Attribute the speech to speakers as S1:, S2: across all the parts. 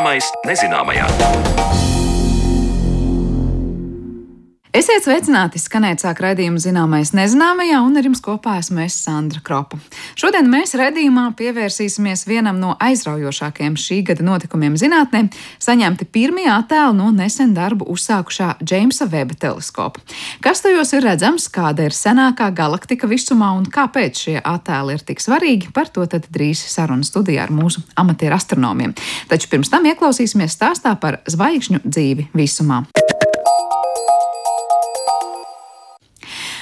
S1: Zināmais nezināmajā.
S2: Esiet sveicināti! Skanēt sāk raidījumu zināmais nezināmajā, un ar jums kopā esmu es Sandra Kropa. Šodien mēs raidījumā pievērsīsimies vienam no aizraujošākajiem šī gada notikumiem zinātnē - saņemti pirmie attēli no nesen darbu uzsākušā Džeimsa Veba teleskopa. Kas tajos ir redzams, kāda ir senākā galaktika visumā un kāpēc šie attēli ir tik svarīgi, par to tad drīz sarunu studijā ar mūsu amatieru astronomiem. Taču pirms tam ieklausīsimies stāstā par zvaigžņu dzīvi visumā.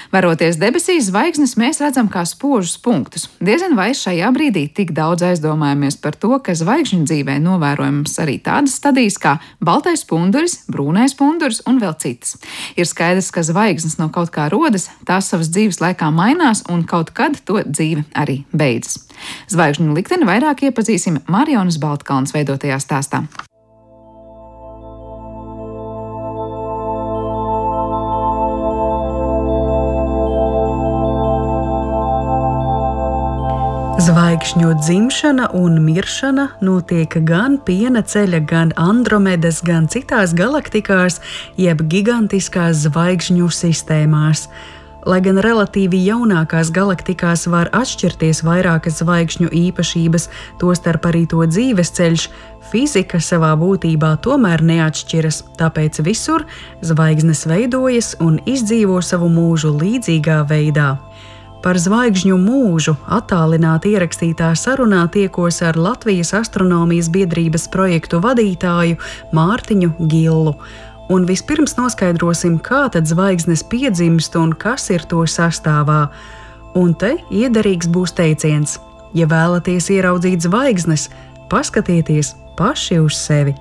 S2: Varoties debesīs, zvaigznes mēs redzam kā spožus punktus. Diezin vai šajā brīdī tik daudz aizdomājamies par to, ka zvaigžņu dzīvē novērojams arī tādas stadijas kā baltais punduris, brūnais punduris un vēl citas. Ir skaidrs, ka zvaigznes no kaut kā rodas, tās savas dzīves laikā mainās un kaut kad to dzīve arī beidzas. Zvaigžņu likteni vairāk iepazīsim Marijas Baltkalnas veidotajā stāstā.
S3: Zvaigžņu dzimšana un miršana notiek gan piena ceļa, gan Andromedas, gan citās galaktikās, jeb gigantiskās zvaigžņu sistēmās. Lai gan relatīvi jaunākās galaktikās var atšķirties vairākas zvaigžņu īpašības, tostarp arī to dzīves ceļš, fizika savā būtībā tomēr neatšķiras, tāpēc visur zvaigznes veidojas un izdzīvo savu mūžu līdzīgā veidā. Par zvaigžņu mūžu attālināti ierakstītā sarunā tiekos ar Latvijas astronomijas biedrības projektu vadītāju Mārtiņu Gillu. Un vispirms noskaidrosim, kā tad zvaigznes piedzimst un kas ir to sastāvā. Un te iederīgs būs teiciens: ja vēlaties ieraudzīt zvaigznes, paskatieties paši uz sevi.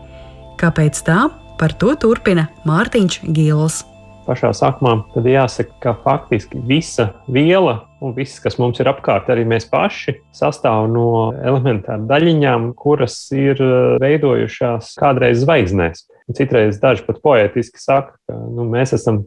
S3: Kāpēc tā? Par to turpina Mārtiņš Gils
S4: pašā sākumā, tad jāsaka, ka faktiski visa viela un viss, kas mums ir apkārt, arī mēs paši, sastāv no elementārām daļiņām, kuras ir eh, veidojušās kādreiz zvaigznēs. Citreiz daži pat poetiski saka, ka nu, mēs esam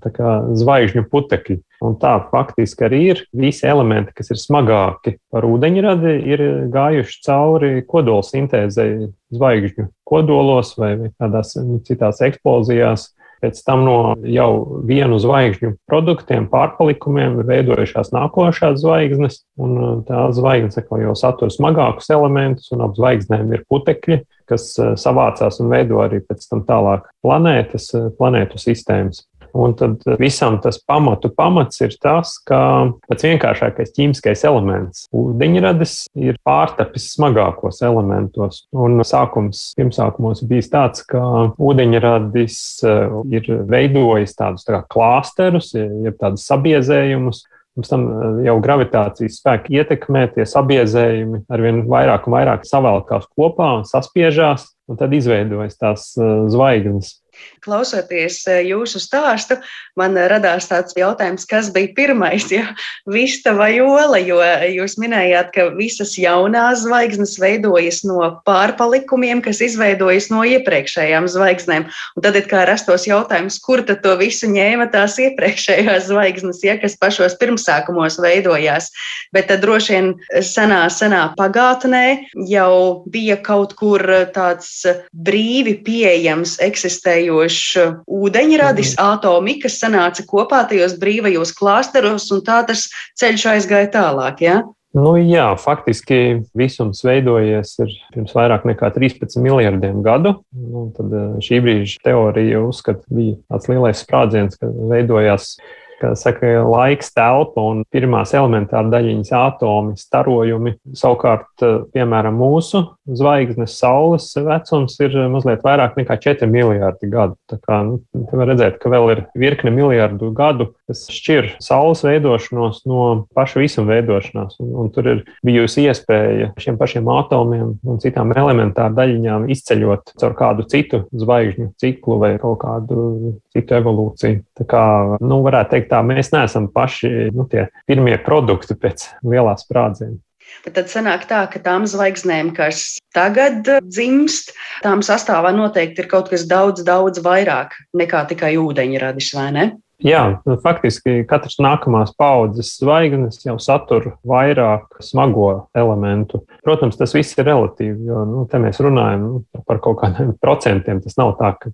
S4: zvaigžņu putekļi. Un tā faktiski arī ir. Visi elementi, kas ir smagāki par ūdeņradi, ir gājuši cauri kodola sintēzei zvaigžņu kodolos vai kādās nu, citās eksplozijās. Pēc tam no jau vienu zvaigžņu produktiem, pārpalikumiem ir veidojušās nākošās zvaigznes, un uh, tās zvaigznes jau satur smagākus elementus, un ap zvaigznēm ir putekļi, kas uh, savācās un veido arī pēc tam tālāk planētas, uh, planētu sistēmas. Un tad visam tas pamatu pamats ir tas, ka pats vienkāršākais ķīmiskais elements - ūdeņradis ir pārtapis smagākos elementos. Un sākums, pirmsākumos bija tāds, ka ūdeņradis eh, ir veidojis tādus tā klāsterus, jeb tādus sabiezējumus, Pirms tam eh, jau gravitācijas spēki ietekmē, tie sabiezējumi ar vien vairāk un vairāk savēlkās kopā un saspiežās, un tad izveidojas tās eh, zvaigznes.
S5: Klausoties eh, jūsu stāstu, man radās tāds jautājums, kas bija pirmais, ja vista vai ola, jo jūs minējāt, ka visas jaunās zvaigznes veidojas no pārpalikumiem, kas izveidojas no iepriekšējām zvaigznēm. Un tad ir kā rastos jautājums, kur tad to visu ņēma tās iepriekšējās zvaigznes, ja kas pašos pirmsākumos veidojās. Bet tad droši vien senā, senā pagātnē jau bija kaut kur tāds brīvi pieejams, eksistējošs izveidojošs ūdeņradis, mm. atomi, kas sanāca kopā tajos brīvajos klāsteros, un tā tas ceļš aizgāja tālāk. Ja?
S4: Nu, jā, faktiski visums veidojies pirms vairāk nekā 13 miljardiem gadu. Nu, tad eh, šī brīža teorija uzskata, bija tāds lielais sprādziens, ka veidojās kā saka, laiks, telpa un pirmās elementāra daļiņas atomi, starojumi. Savukārt, eh, piemēram, mūsu zvaigznes Saules vecums ir mazliet vairāk nekā 4 miljardi gadu. Tā kā nu, var redzēt, ka vēl ir virkne miljardu gadu, kas šķir Saules veidošanos no paša visuma veidošanās. Un, un tur ir bijusi iespēja šiem pašiem atomiem un citām elementāru daļiņām izceļot caur kādu citu zvaigžņu ciklu vai kaut kādu citu evolūciju. Tā kā, nu, varētu teikt, tā mēs neesam paši nu, tie pirmie produkti pēc lielā sprādziena.
S5: Bet tad sanāk tā, ka tām zvaigznēm, kas tagad dzimst, tām sastāvā noteikti ir kaut kas daudz, daudz vairāk nekā tikai ūdeņradis, vai ne?
S4: Jā, nu, faktiski katrs nākamās paudzes zvaigznes jau satur vairāk smago elementu. Protams, tas viss ir relatīvi, jo nu, te mēs runājam nu, par kaut kādiem procentiem. Tas nav tā, ka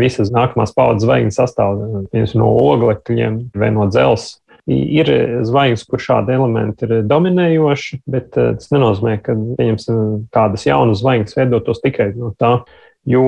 S4: visas nākamās paudzes zvaigznes sastāv no oglekļiem vai no dzelzceļa. Ir zvaigznes, kur šādi elementi ir dominējoši, bet eh, tas nenozīmē, ka kādas jaunas zvaigznes veidotos tikai no tā. Jo,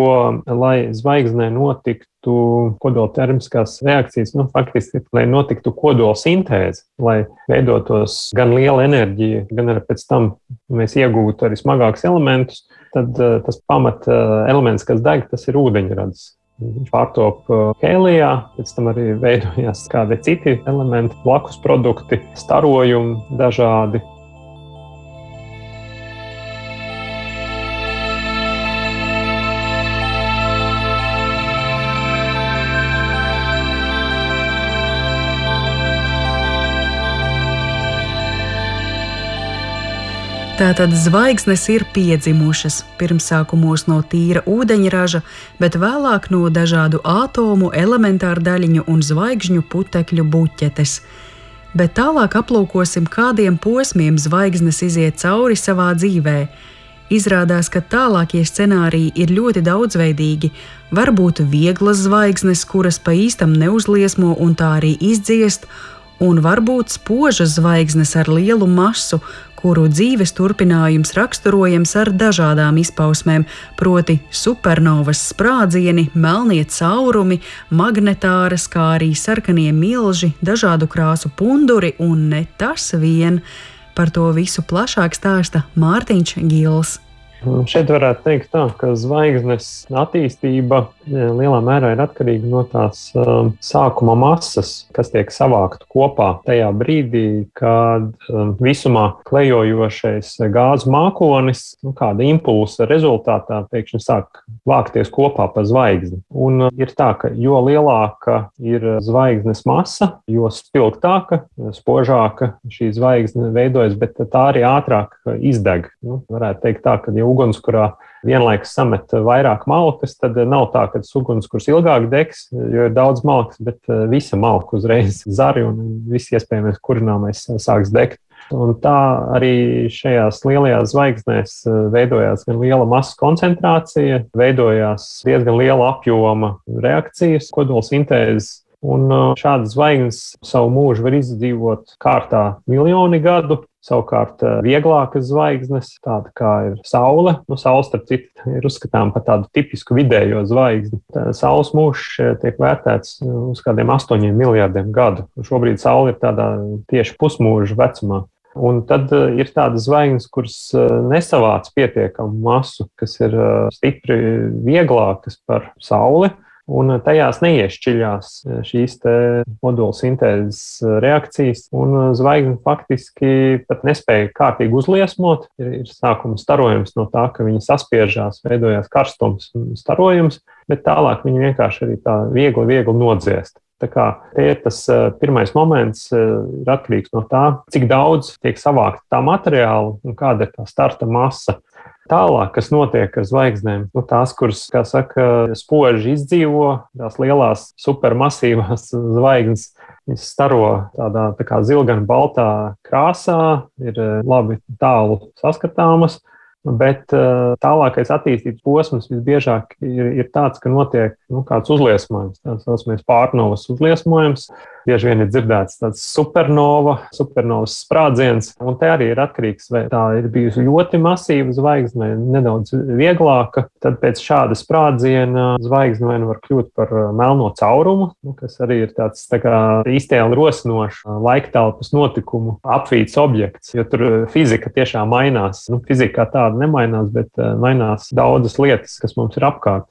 S4: lai zvaigznē notiktu kodoltermiskās reakcijas, nu, faktiski, lai notiktu kodola sintēze, lai veidotos gan liela enerģija, gan arī pēc tam mēs iegūtu arī smagākus elementus, tad uh, tas pamat uh, elements, kas deg, tas ir ūdeņrads. Viņš pārtop kēlijā, pēc tam arī veidojās kādi citi elementi, blakus produkti, starojumi dažādi.
S3: Tātad zvaigznes ir piedzimušas pirmsākumos no tīra ūdeņraža, bet vēlāk no dažādu atomu, elementāru daļiņu un zvaigžņu putekļu buķetes. Bet tālāk aplūkosim, kādiem posmiem zvaigznes iziet cauri savā dzīvē. Izrādās, ka tālākie scenāriji ir ļoti daudzveidīgi. Var būt vieglas zvaigznes, kuras pa īstam neuzliesmo un tā arī izdziest, un varbūt spožas zvaigznes ar lielu masu, kuru dzīves turpinājums raksturojams ar dažādām izpausmēm, proti, supernovas sprādzieni, melnie caurumi, magnetāras, kā arī sarkanie milži, dažādu krāsu punduri un ne tas vien. Par to visu plašāk stāsta Mārtiņš Gils.
S4: Šeit varētu teikt, tā, ka zvaigznes attīstība lielā mērā ir atkarīga no tās um, sākuma masas, kas tiek savākta kopā tajā brīdī, kad um, visumā klejojošais gāzes mākonis, nu, kāda impulsa rezultātā pēkšņi sāk vākties kopā pa zvaigzni. Un uh, ir tā, ka jo lielāka ir zvaigznes masa, jo spilgtāka, spožāka šī zvaigzne veidojas, bet tā arī ātrāk izdeg. Nu, varētu teikt tā, ka ja ugunskurā vienlaikus samet vairāk malkas, tad nav tā, ka ugunskurs ilgāk degs, jo ir daudz malkas, bet eh, visa malka uzreiz zari un viss iespējamais kurināmais sāks degt. Un tā arī šajās lielajās zvaigznēs eh, veidojās gan liela masas koncentrācija, veidojās diezgan liela apjoma reakcijas, kodolsintēzes Un uh, šādas zvaigznes savu mūžu var izdzīvot kārtā miljoni gadu. Savukārt, uh, vieglākas zvaigznes, tāda kā ir Saule, nu, Saule, starp citu, ir uzskatāms par tādu tipisku vidējo zvaigzni. Saules mūžs uh, tiek vērtēts uz kādiem astoņiem miljardiem gadu. Šobrīd Saule ir tādā tieši pusmūža vecumā. Un tad ir tādas zvaigznes, kuras nesavāc pietiekamu masu, kas ir stipri vieglākas par Sauli un tajās neiešķiļās šīs modulu sintēzes reakcijas, un zvaigzne faktiski pat nespēja kārtīgi uzliesmot. Ir, ir sākuma starojums no tā, ka viņi saspiežās, veidojās karstums un starojums, bet tālāk viņi vienkārši arī tā viegli, viegli nodziest. Tā kā te ir tas pirmais moments, ir atkarīgs no tā, cik daudz tiek savākta tā materiāla un kāda ir tā starta masa. Tālāk, kas notiek ar zvaigznēm, nu, tās, kuras, kā saka, spoži izdzīvo, tās lielās supermasīvās zvaigznes, viņas staro tādā tā kā zilgana baltā krāsā, ir labi tālu saskatāmas. Bet uh, tālākais attīstības posms visbiežāk ir, ir tāds, ka notiek nu, kāds uzliesmojums, tāds saucamais pārnovas uzliesmojums. Bieži vien ir dzirdēts tāds supernova, supernovas sprādziens, un te arī ir atkarīgs, vai tā ir bijusi ļoti masīva zvaigzne, nedaudz vieglāka. Tad pēc šāda sprādziena zvaigzne vai nu var kļūt par uh, melno caurumu, nu, kas arī ir tāds tā kā iztēli rosinošs uh, laiktelpas notikumu apvīts objekts, jo tur fizika tiešām mainās. Nu, fizika kā tāda nemainās, bet mainās daudzas lietas, kas mums ir apkārt.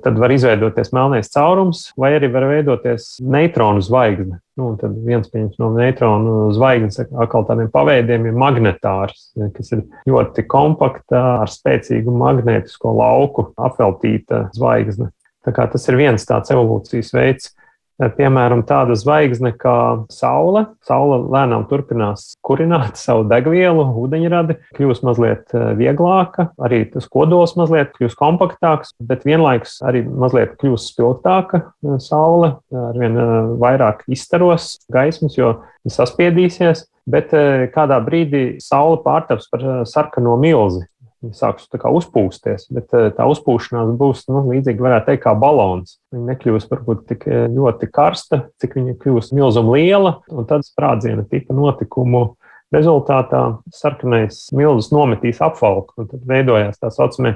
S4: Tad var izveidoties melnais caurums, vai arī var veidoties neitronu zvaigzne. Nu, tad viens no neitronu zvaigznes atkal tādiem paveidiem ir magnetārs, kas ir ļoti kompakta, ar spēcīgu magnētisko lauku apveltīta zvaigzne. Tas ir viens tāds evolūcijas veids. Piemēram, tāda zvaigzne kā Saule. Saule lēnām turpinās kurināt savu degvielu, ūdeņradi, kļūst mazliet vieglāka, arī tas kodols mazliet kļūst kompaktāks, bet vienlaikus arī mazliet kļūst spilgtāka. Saule arvien vairāk izstaros gaismas, jo saspiedīsies, bet kādā brīdī Saule pārtaps par sarkano milzi. Sāks uzpūsties, bet eh, tā uzpūšanās būs nu, līdzīga, varētu teikt, kā balons. Viņa nekļūs varbūt tik eh, ļoti karsta, cik viņa kļūs milzuma liela, un tad sprādziena tipa notikumu rezultātā sarkanais milzis nometīs apvalku, un tad veidojās tā saucamie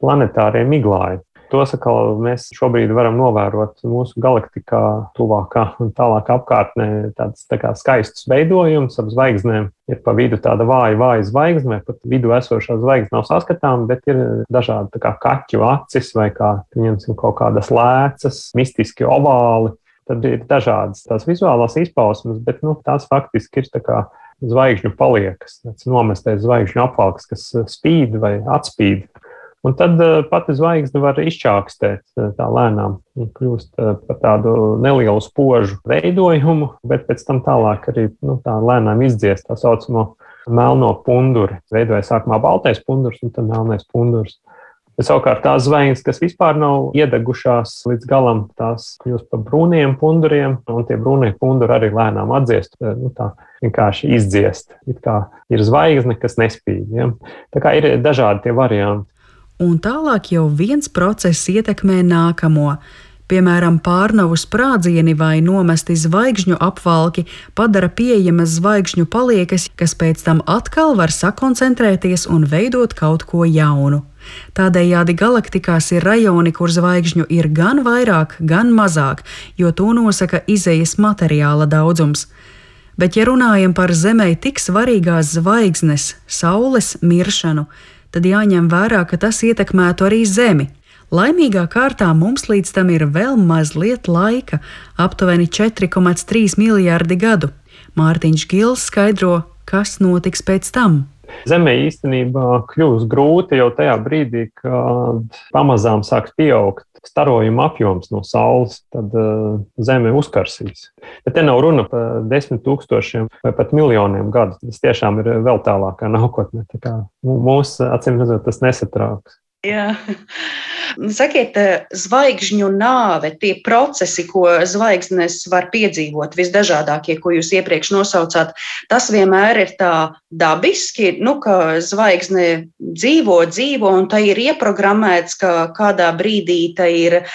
S4: planetārie miglāji. Tos atkal mēs šobrīd varam novērot mūsu galaktikā, tuvākā un tālākā apkārtnē. Tāds tā kā skaists veidojums ap zvaigznēm. Ir pa vidu tāda vāja, vāja zvaigzne, vai pat vidū esošā zvaigzne nav saskatāma, bet ir dažādi kā kaķu acis vai kā, pieņemsim, kaut kādas lēcas, mistiski ovāli. Tad ir dažādas tās vizuālās izpausmes, bet nu, tās faktiski ir tā kā zvaigžņu paliekas, tāds nomestais zvaigžņu apvalks, kas spīd vai atspīd. Un tad uh, pati zvaigzne var izčākstēt uh, tā lēnām kļūst uh, par tādu nelielu spožu veidojumu, bet pēc tam tālāk arī nu, tā lēnām izdziest tā saucamo melno punduri. Veidojas sākumā baltais pundurs un tad melnais pundurs. Bet savukārt tās zvaigznes, kas vispār nav iedegušās līdz galam, tās kļūst par brūniem punduriem, un tie brūnie punduri arī lēnām atdziest. Nu, tā vienkārši izdziest. It kā ir zvaigzne, kas nespīd. Ja? Tā kā ir dažādi tie varianti
S3: un tālāk jau viens process ietekmē nākamo. Piemēram, pārnavu sprādzieni vai nomesti zvaigžņu apvalki padara pieejamas zvaigžņu paliekas, kas pēc tam atkal var sakoncentrēties un veidot kaut ko jaunu. Tādējādi galaktikās ir rajoni, kur zvaigžņu ir gan vairāk, gan mazāk, jo to nosaka izējas materiāla daudzums. Bet, ja runājam par Zemē tik svarīgās zvaigznes, Saules miršanu, tad jāņem vērā, ka tas ietekmētu arī Zemi. Laimīgā kārtā mums līdz tam ir vēl mazliet laika - aptuveni 4,3 miljardi gadu. Mārtiņš Gils skaidro, kas notiks pēc tam.
S4: Zemē īstenībā kļūs grūti jau tajā brīdī, kad pamazām sāks pieaugt starojuma apjoms no Saules, tad uh, Zeme uzkarsīs. Bet te nav runa par desmit tūkstošiem vai pat miljoniem gadu. Tas tiešām ir vēl tālākā nākotnē. Tā mūsu acīm redzot, tas nesatrauks.
S5: Jā. Sakiet, eh, zvaigžņu nāve, tie procesi, ko zvaigznes var piedzīvot, visdažādākie, ko jūs iepriekš nosaucāt, tas vienmēr ir tā dabiski, nu, ka zvaigzne dzīvo, dzīvo, un tā ir ieprogrammēts, ka kādā brīdī tā ir eh,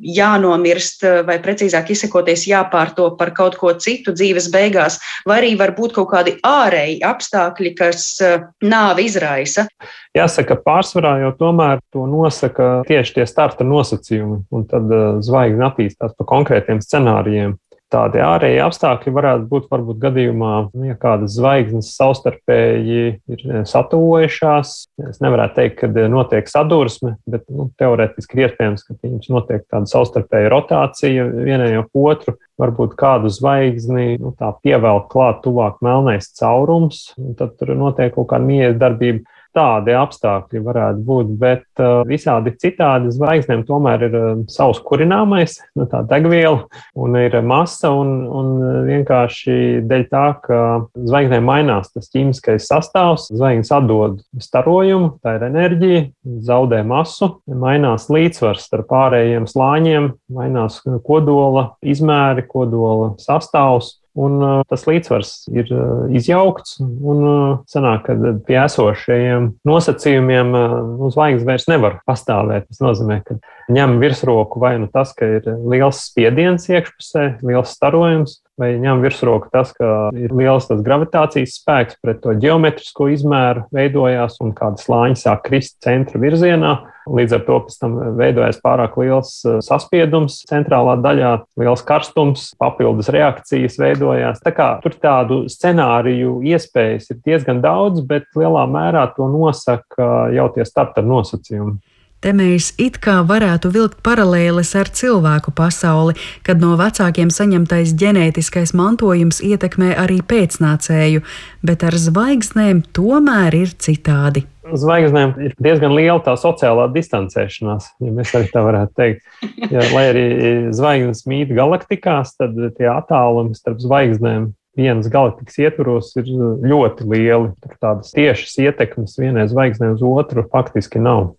S5: jānomirst, vai precīzāk izsakoties, jāpārto par kaut ko citu dzīves beigās, vai arī var būt kaut kādi ārēji apstākļi, kas eh, nāvi izraisa.
S4: Jāsaka, pārsvarā jau tomēr to nosaka tieši tie starta nosacījumi, un tad uh, zvaigzne attīstās pa konkrētiem scenārijiem. Tādi ārēji apstākļi varētu būt varbūt gadījumā, nu, ja kādas zvaigznes savstarpēji ir eh, satuvojušās. Es nevaru teikt, ka eh, notiek sadursme, bet nu, teorētiski iespējams, ka viņas notiek tāda savstarpēja rotācija vienai ap otru. Varbūt kādu zvaigzni nu, pievelk klāt tuvāk melnais caurums, un tad tur notiek kaut kāda miedarbība tādi apstākļi varētu būt, bet uh, visādi citādi zvaigznēm tomēr ir uh, savs kurināmais, nu, tā degviela un ir masa, un, un vienkārši dēļ tā, ka zvaigznēm mainās tas ķīmiskais sastāvs, zvaigznes atdod starojumu, tā ir enerģija, zaudē masu, mainās līdzsvars starp pārējiem slāņiem, mainās kodola izmēri, kodola sastāvs. Un tas līdzsvars ir izjaukts, un uh, sanāk, ka pie esošajiem nosacījumiem nu, zvaigznes vairs nevar pastāvēt. Tas nozīmē, ka ņem virsroku vai nu tas, ka ir liels spiediens iekšpusē, liels starojums, vai ņem virsroku tas, ka ir liels tas gravitācijas spēks pret to geometrisko izmēru veidojās un kāda slāņa sāk krist centra virzienā. Līdz ar to pēc tam veidojas pārāk liels eh, saspiedums centrālā daļā, liels karstums, papildus reakcijas veidojās. Tā kā tur tādu scenāriju iespējas ir diezgan daudz, bet lielā mērā to nosaka jau tie starta nosacījumi.
S3: Te mēs it kā varētu vilkt paralēles ar cilvēku pasauli, kad no vecākiem saņemtais ģenētiskais mantojums ietekmē arī pēcnācēju, bet ar zvaigznēm tomēr ir citādi.
S4: Zvaigznēm ir diezgan liela tā sociālā distancēšanās, ja mēs arī tā varētu teikt. Ja, lai arī zvaigznes mīt galaktikās, tad tie attālumi starp zvaigznēm vienas galaktikas ietvaros ir ļoti lieli. Tur tādas tiešas ietekmes vienai zvaigznei uz otru faktiski nav.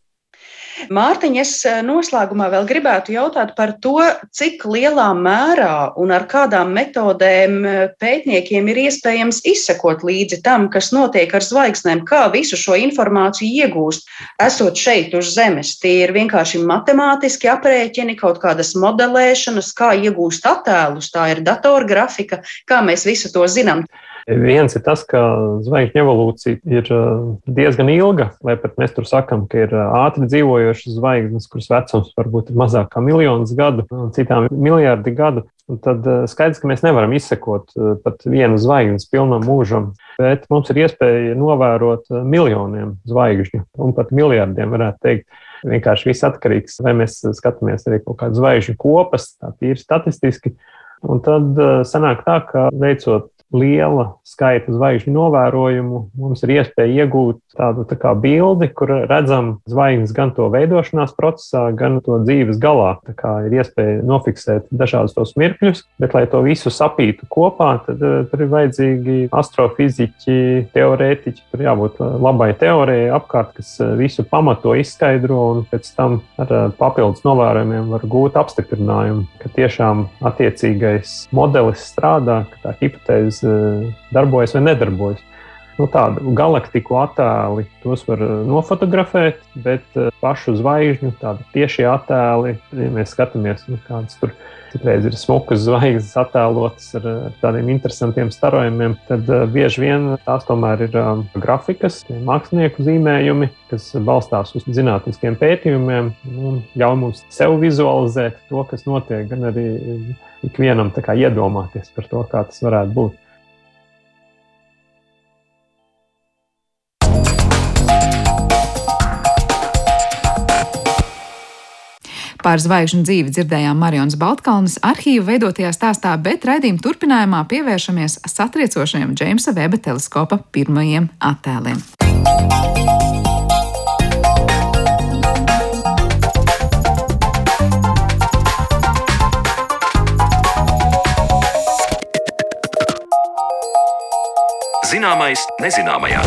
S5: Mārtiņa, es eh, noslēgumā vēl gribētu jautāt par to, cik lielā mērā un ar kādām metodēm eh, pētniekiem ir iespējams izsekot līdzi tam, kas notiek ar zvaigznēm, kā visu šo informāciju iegūst, esot šeit uz Zemes. Tie ir vienkārši matemātiski aprēķini, kaut kādas modelēšanas, kā iegūst attēlus, tā ir datorgrafika, kā mēs visu to zinām.
S4: Viens ir tas, ka zvaigžņu evolūcija ir uh, diezgan ilga, lai pat mēs tur sakām, ka ir uh, ātri dzīvojošas zvaigznes, kuras vecums varbūt ir mazāk kā miljonus gadu, un citām miljardi gadu. Tad uh, skaidrs, ka mēs nevaram izsekot pat vienu zvaigznes pilnam mūžam, bet mums ir iespēja novērot miljoniem zvaigžņu un pat miljardiem, varētu teikt. Vienkārši viss atkarīgs, vai mēs skatāmies arī kaut kādas zvaigžņu kopas, tā tīri statistiski. Un tad sanāk tā, ka veicot liela skaita zvaigžņu novērojumu, mums ir iespēja iegūt tādu tā bildi, kur redzam zvaigznes gan to veidošanās procesā, gan to dzīves galā. Tā kā ir iespēja nofiksēt dažādus tos mirkļus, bet, lai to visu sapītu kopā, tad uh, tur ir vajadzīgi astrofiziķi, teorētiķi. Tur jābūt eh, labai teorijai apkārt, kas eh, visu pamato, izskaidro un pēc tam ar papildus novērojumiem var gūt apstiprinājumu, ka tiešām attiecīgais modelis strādā, ka tā hipotēze Eh, darbojas vai nedarbojas. Nu, tādu galaktiku attēli tos var eh, nofotografēt, bet eh, pašu zvaigžņu tādu tieši attēli, ja mēs skatāmies, nu, kādas tur citreiz ir smukas zvaigznes attēlotas ar, ar tādiem interesantiem starojumiem, tad bieži vien tās tomēr ir um, grafikas, mākslinieku zīmējumi, kas balstās uz zinātniskiem pētījumiem un ļauj mums sev vizualizēt to, kas notiek, gan arī ikvienam iedomāties par to, kā tas varētu būt.
S2: Par zvaigžņu dzīvi dzirdējām Marijas Baltkalnes arhīvu veidotajā stāstā, bet raidījuma turpinājumā pievēršamies satriecošajam Džeimsa Veba teleskopa pirmajiem attēliem. Zināmais nezināmajā.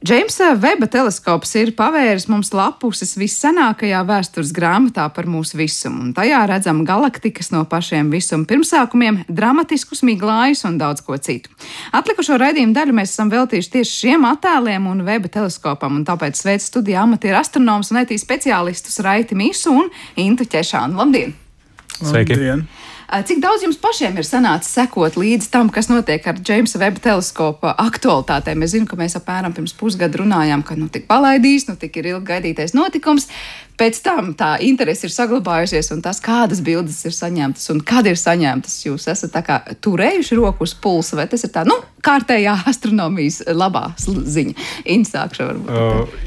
S2: Džeimsa Veba teleskops ir pavēris mums lapuses vissenākajā vēstures grāmatā par mūsu visumu, un tajā redzam galaktikas no pašiem visuma pirmsākumiem, dramatiskus miglājus un daudz ko citu. Atlikušo raidījumu daļu mēs esam veltījuši tieši šiem attēliem un Veba teleskopam, un tāpēc sveicu studijā amatieru astronomus un etīs speciālistus Raiti Misu un Intu Ķešānu. Labdien!
S1: Sveiki! Labdien.
S2: Cik daudz jums pašiem ir sanācis sekot līdzi tam, kas notiek ar Džeimsa Veba teleskopa aktualitātēm? Es zinu, ka mēs apmēram pirms pusgada runājām, ka nu tik palaidīs, nu tik ir ilgi gaidītais notikums. Pēc tam tā interese ir saglabājusies, un tas, kādas bildes ir saņemtas un kad ir saņemtas, jūs esat kā, turējuši roku uz pulsa, vai tas ir tā, nu, kārtējā astronomijas labā ziņa. Insākšu varbūt. Uh,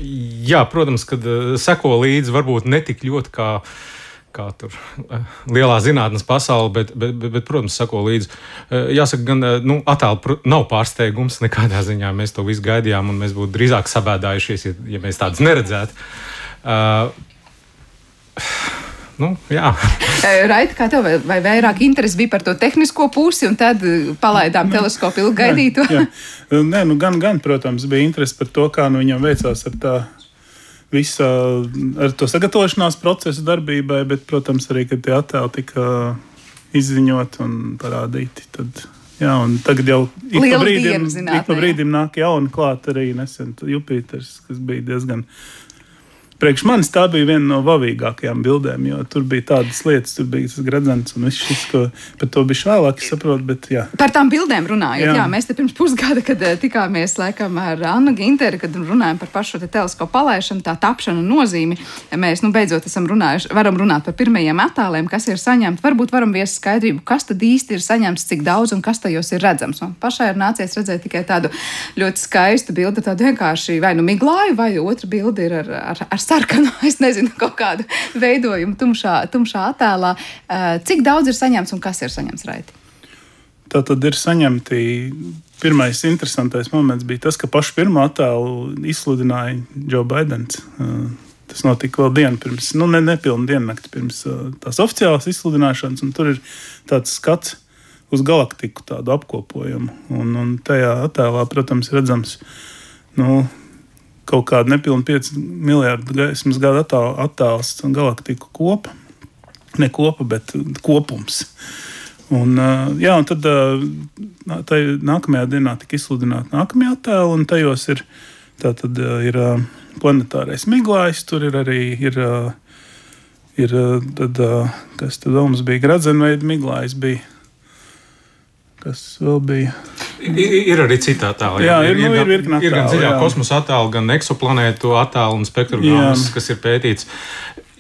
S1: jā, protams, kad seko līdzi varbūt netik ļoti kā kā tur lielā zinātnes pasaule, bet, bet, bet, bet protams, sako līdzi. Eh, jāsaka, gan eh, nu, attēlu nav pārsteigums nekādā ziņā. Mēs to visu gaidījām, un mēs būtu drīzāk sabēdājušies, ja, ja mēs tādus neredzētu. Uh, Nu,
S2: Raita, kā tev, vai, vai vairāk interesi bija par to tehnisko pusi, un tad palaidām nu, teleskopu ilgi gaidīto? Jā,
S6: jā. Nē, nu, gan, gan, protams, bija interesi par to, kā nu viņam veicās ar tā visa ar to sagatavošanās procesu darbībai, bet, protams, arī, kad tie attēli tika izziņot un parādīti. Tad, jā, un tagad jau ik pa brīdim, ik pa brīdim nāk jauni klāt arī nesen Jupiters, kas bija diezgan priekš manis tā bija viena no vavīgākajām bildēm, jo tur bija tādas lietas, tur bija tas gradzens un viss šis, ko par to bija vēlāk, saprotu. Bet, jā.
S2: Par tām bildēm runājot, jā. jā, mēs te pirms pusgada, kad eh, tikāmies laikam ar Annu Ginteru, kad runājam par pašu te teleskopu palaišanu, tā tapšanu nozīmi, mēs nu beidzot esam runājuši, varam runāt par pirmajiem attēliem, kas ir saņemti. Varbūt varam viest skaidrību, kas tad īsti ir saņemts, cik daudz un kas tajos ir redzams. Man pašai ir nācies redzēt tikai tādu ļoti skaistu bildi, tādu vienkārši vai nu miglāju, vai otra bilde ir ar, ar, ar sarkanu, es nezinu, kaut kādu veidojumu tumšā, tumšā attēlā. Eh, cik daudz ir saņemts un kas ir saņemts raiti?
S6: Tā tad ir saņemti. Pirmais interesantais moments bija tas, ka pašu pirmo attēlu izsludināja Joe Bidenis. Eh, tas notika vēl dienu pirms, nu, ne, nepilnu diennakti pirms eh, tās oficiālās izsludināšanas. Tur ir tāds skats uz galaktiku, tādu apkopojumu. Un, un tajā attēlā, protams, redzams, nu, kaut kāda nepilna 5 miljardu gaismas gada attāls galaktiku kopa. Ne kopa, bet kopums. Un, jā, un tad tā, nākamajā dienā tika izsludināta nākamā attēla, un tajos ir, tātad, ir planetārais miglājs, tur ir arī ir, ir tad, kas tad mums bija gradzenveida miglājs. Bija, kas vēl bija?
S1: Ir, ir arī citi attēli.
S6: Jā, ir, ir, nu, ir, ir, attēli,
S1: ir gan dziļā jā. kosmosa attēli, gan eksoplanētu attēli un spektrogrammas, kas ir pētīts.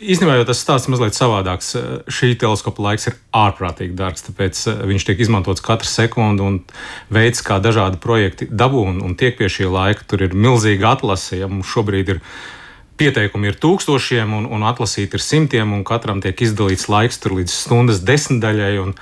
S1: Īstenībā jau tas stāsts ir mazliet savādāks. Šī teleskopa laiks ir ārprātīgi dārgs, tāpēc eh, viņš tiek izmantots katru sekundi un veids, kā dažādi projekti dabū un, un tiek pie šī laika. Tur ir milzīga atlase. Ja mums šobrīd ir pieteikumi ir tūkstošiem un, un atlasīti ir simtiem, un katram tiek izdalīts laiks līdz stundas desmitdaļai. Un,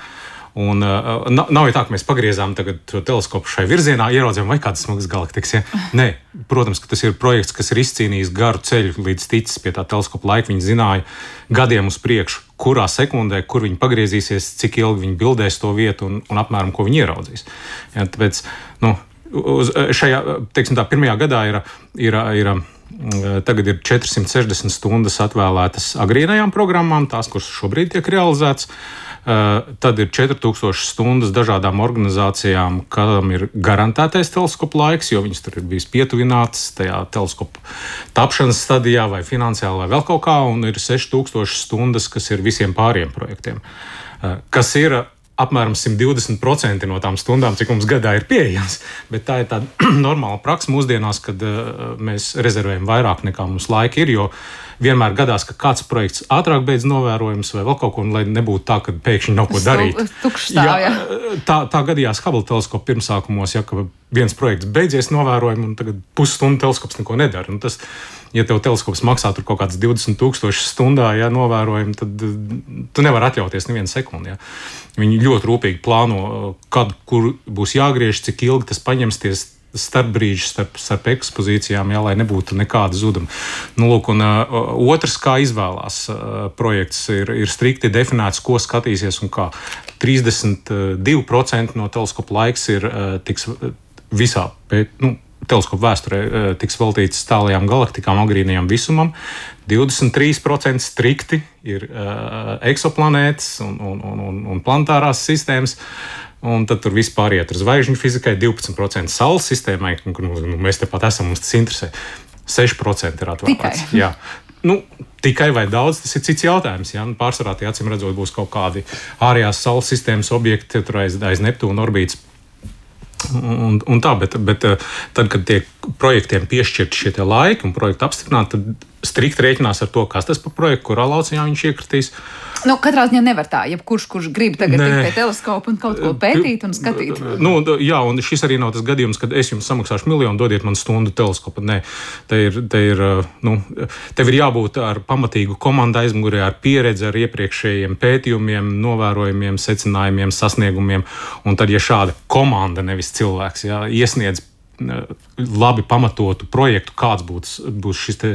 S1: Un, uh, nav jau tā, ka mēs pagriezām to teleskopu šai virzienā, ieraudzījām, vai kādas smagas galaktikas. Ja? Nē, protams, ka tas ir projekts, kas ir izcīnījis garu ceļu līdz ticis pie tā teleskopa laika. Viņi zināja gadiem uz priekšu, kurā sekundē, kur viņi pagriezīsies, cik ilgi viņi bildēs to vietu un, un apmēram ko viņi ieraudzīs. Ja, tāpēc nu, uz, šajā teiksim, tā, pirmajā gadā ir. ir, ir Tagad ir 460 stundas atvēlētas agrīnajām programmām, tās, kuras šobrīd tiek realizētas. Uh, tad ir 4000 stundas dažādām organizācijām, kam ir garantētais teleskopu laiks, jo viņas tur ir bijis pietuvinātas tajā teleskopu tapšanas stadijā vai finansiāli vai vēl kaut kā, un ir 6000 stundas, kas ir visiem pāriem projektiem. Eh, kas ir apmēram 120% no tām stundām, cik mums gadā ir pieejams. Bet tā ir tāda normāla praksa mūsdienās, kad uh, mēs rezervējam vairāk nekā mums laika ir. Jo vienmēr gadās, ka kāds projekts ātrāk beidz novērojums vai vēl kaut ko, un lai nebūtu tā, ka pēkšņi nav ko darīt.
S2: Tukšstāv, jā,
S1: tā, tā gadījās Hubble teleskopa pirmsākumos, ja viens projekts beidzies novērojumu, un tagad pusstundu teleskops neko nedara. Un tas, ja tev teleskops maksā kaut kādas 20,000 stundā, ja novērojumu, tad tu nevari atļauties nevienu sekundi. Ja. Viņi ļoti rūpīgi plāno, kad kur būs jāgriež, cik ilgi tas paņemsies starpbrīži starp, starp ekspozīcijām, jā, lai nebūtu nekāda zuduma. Nu, lūk, un, uh, otrs, kā izvēlās uh, projekts, ir, ir strikti definēts, ko skatīsies un kā. 32% no teleskopa laiks ir uh, tiks visā pēt, nu, teleskopu vēsturē tiks veltīts tālajām galaktikām, agrīnajam visumam. 23% strikti ir uh, eksoplanētas un, un, un, un planetārās sistēmas. Uh, Un tad tur vispār iet uz zvaigžņu fizikai, 12% saules sistēmai, kur nu, mēs tepat esam, mums tas interesē. 6% ir atvēlēts. Tikai. Jā. Nu, tikai vai daudz, tas ir cits jautājums. Ja? Nu, pārsvarā tie acīm redzot, būs kaut kādi ārējās saules sistēmas objekti, tur aiz, aiz Neptūna orbītas Un, un tā, bet, bet tad, kad tiek projektiem piešķirti šie laiki un projekti apstiprināti, tad strikt rēķinās ar to, kas tas par projektu, kurā lauciņā viņš iekritīs.
S2: Nu, katrā ziņā nevar tā, ja kurš, kurš grib tagad tikt pie teleskopa un kaut ko pētīt un skatīt.
S1: Nu, jā, un šis arī nav tas gadījums, kad es jums samaksāšu miljonu, dodiet man stundu teleskopu. Nē, te ir, te ir, nu, tev ir jābūt ar pamatīgu komandu aizmugurē, ar pieredzi, ar iepriekšējiem pētījumiem, novērojumiem, secinājumiem, sasniegumiem. Un tad, ja šāda komanda, nevis cilvēks, jā, iesniedz labi pamatotu projektu, kāds būs, būs šis te,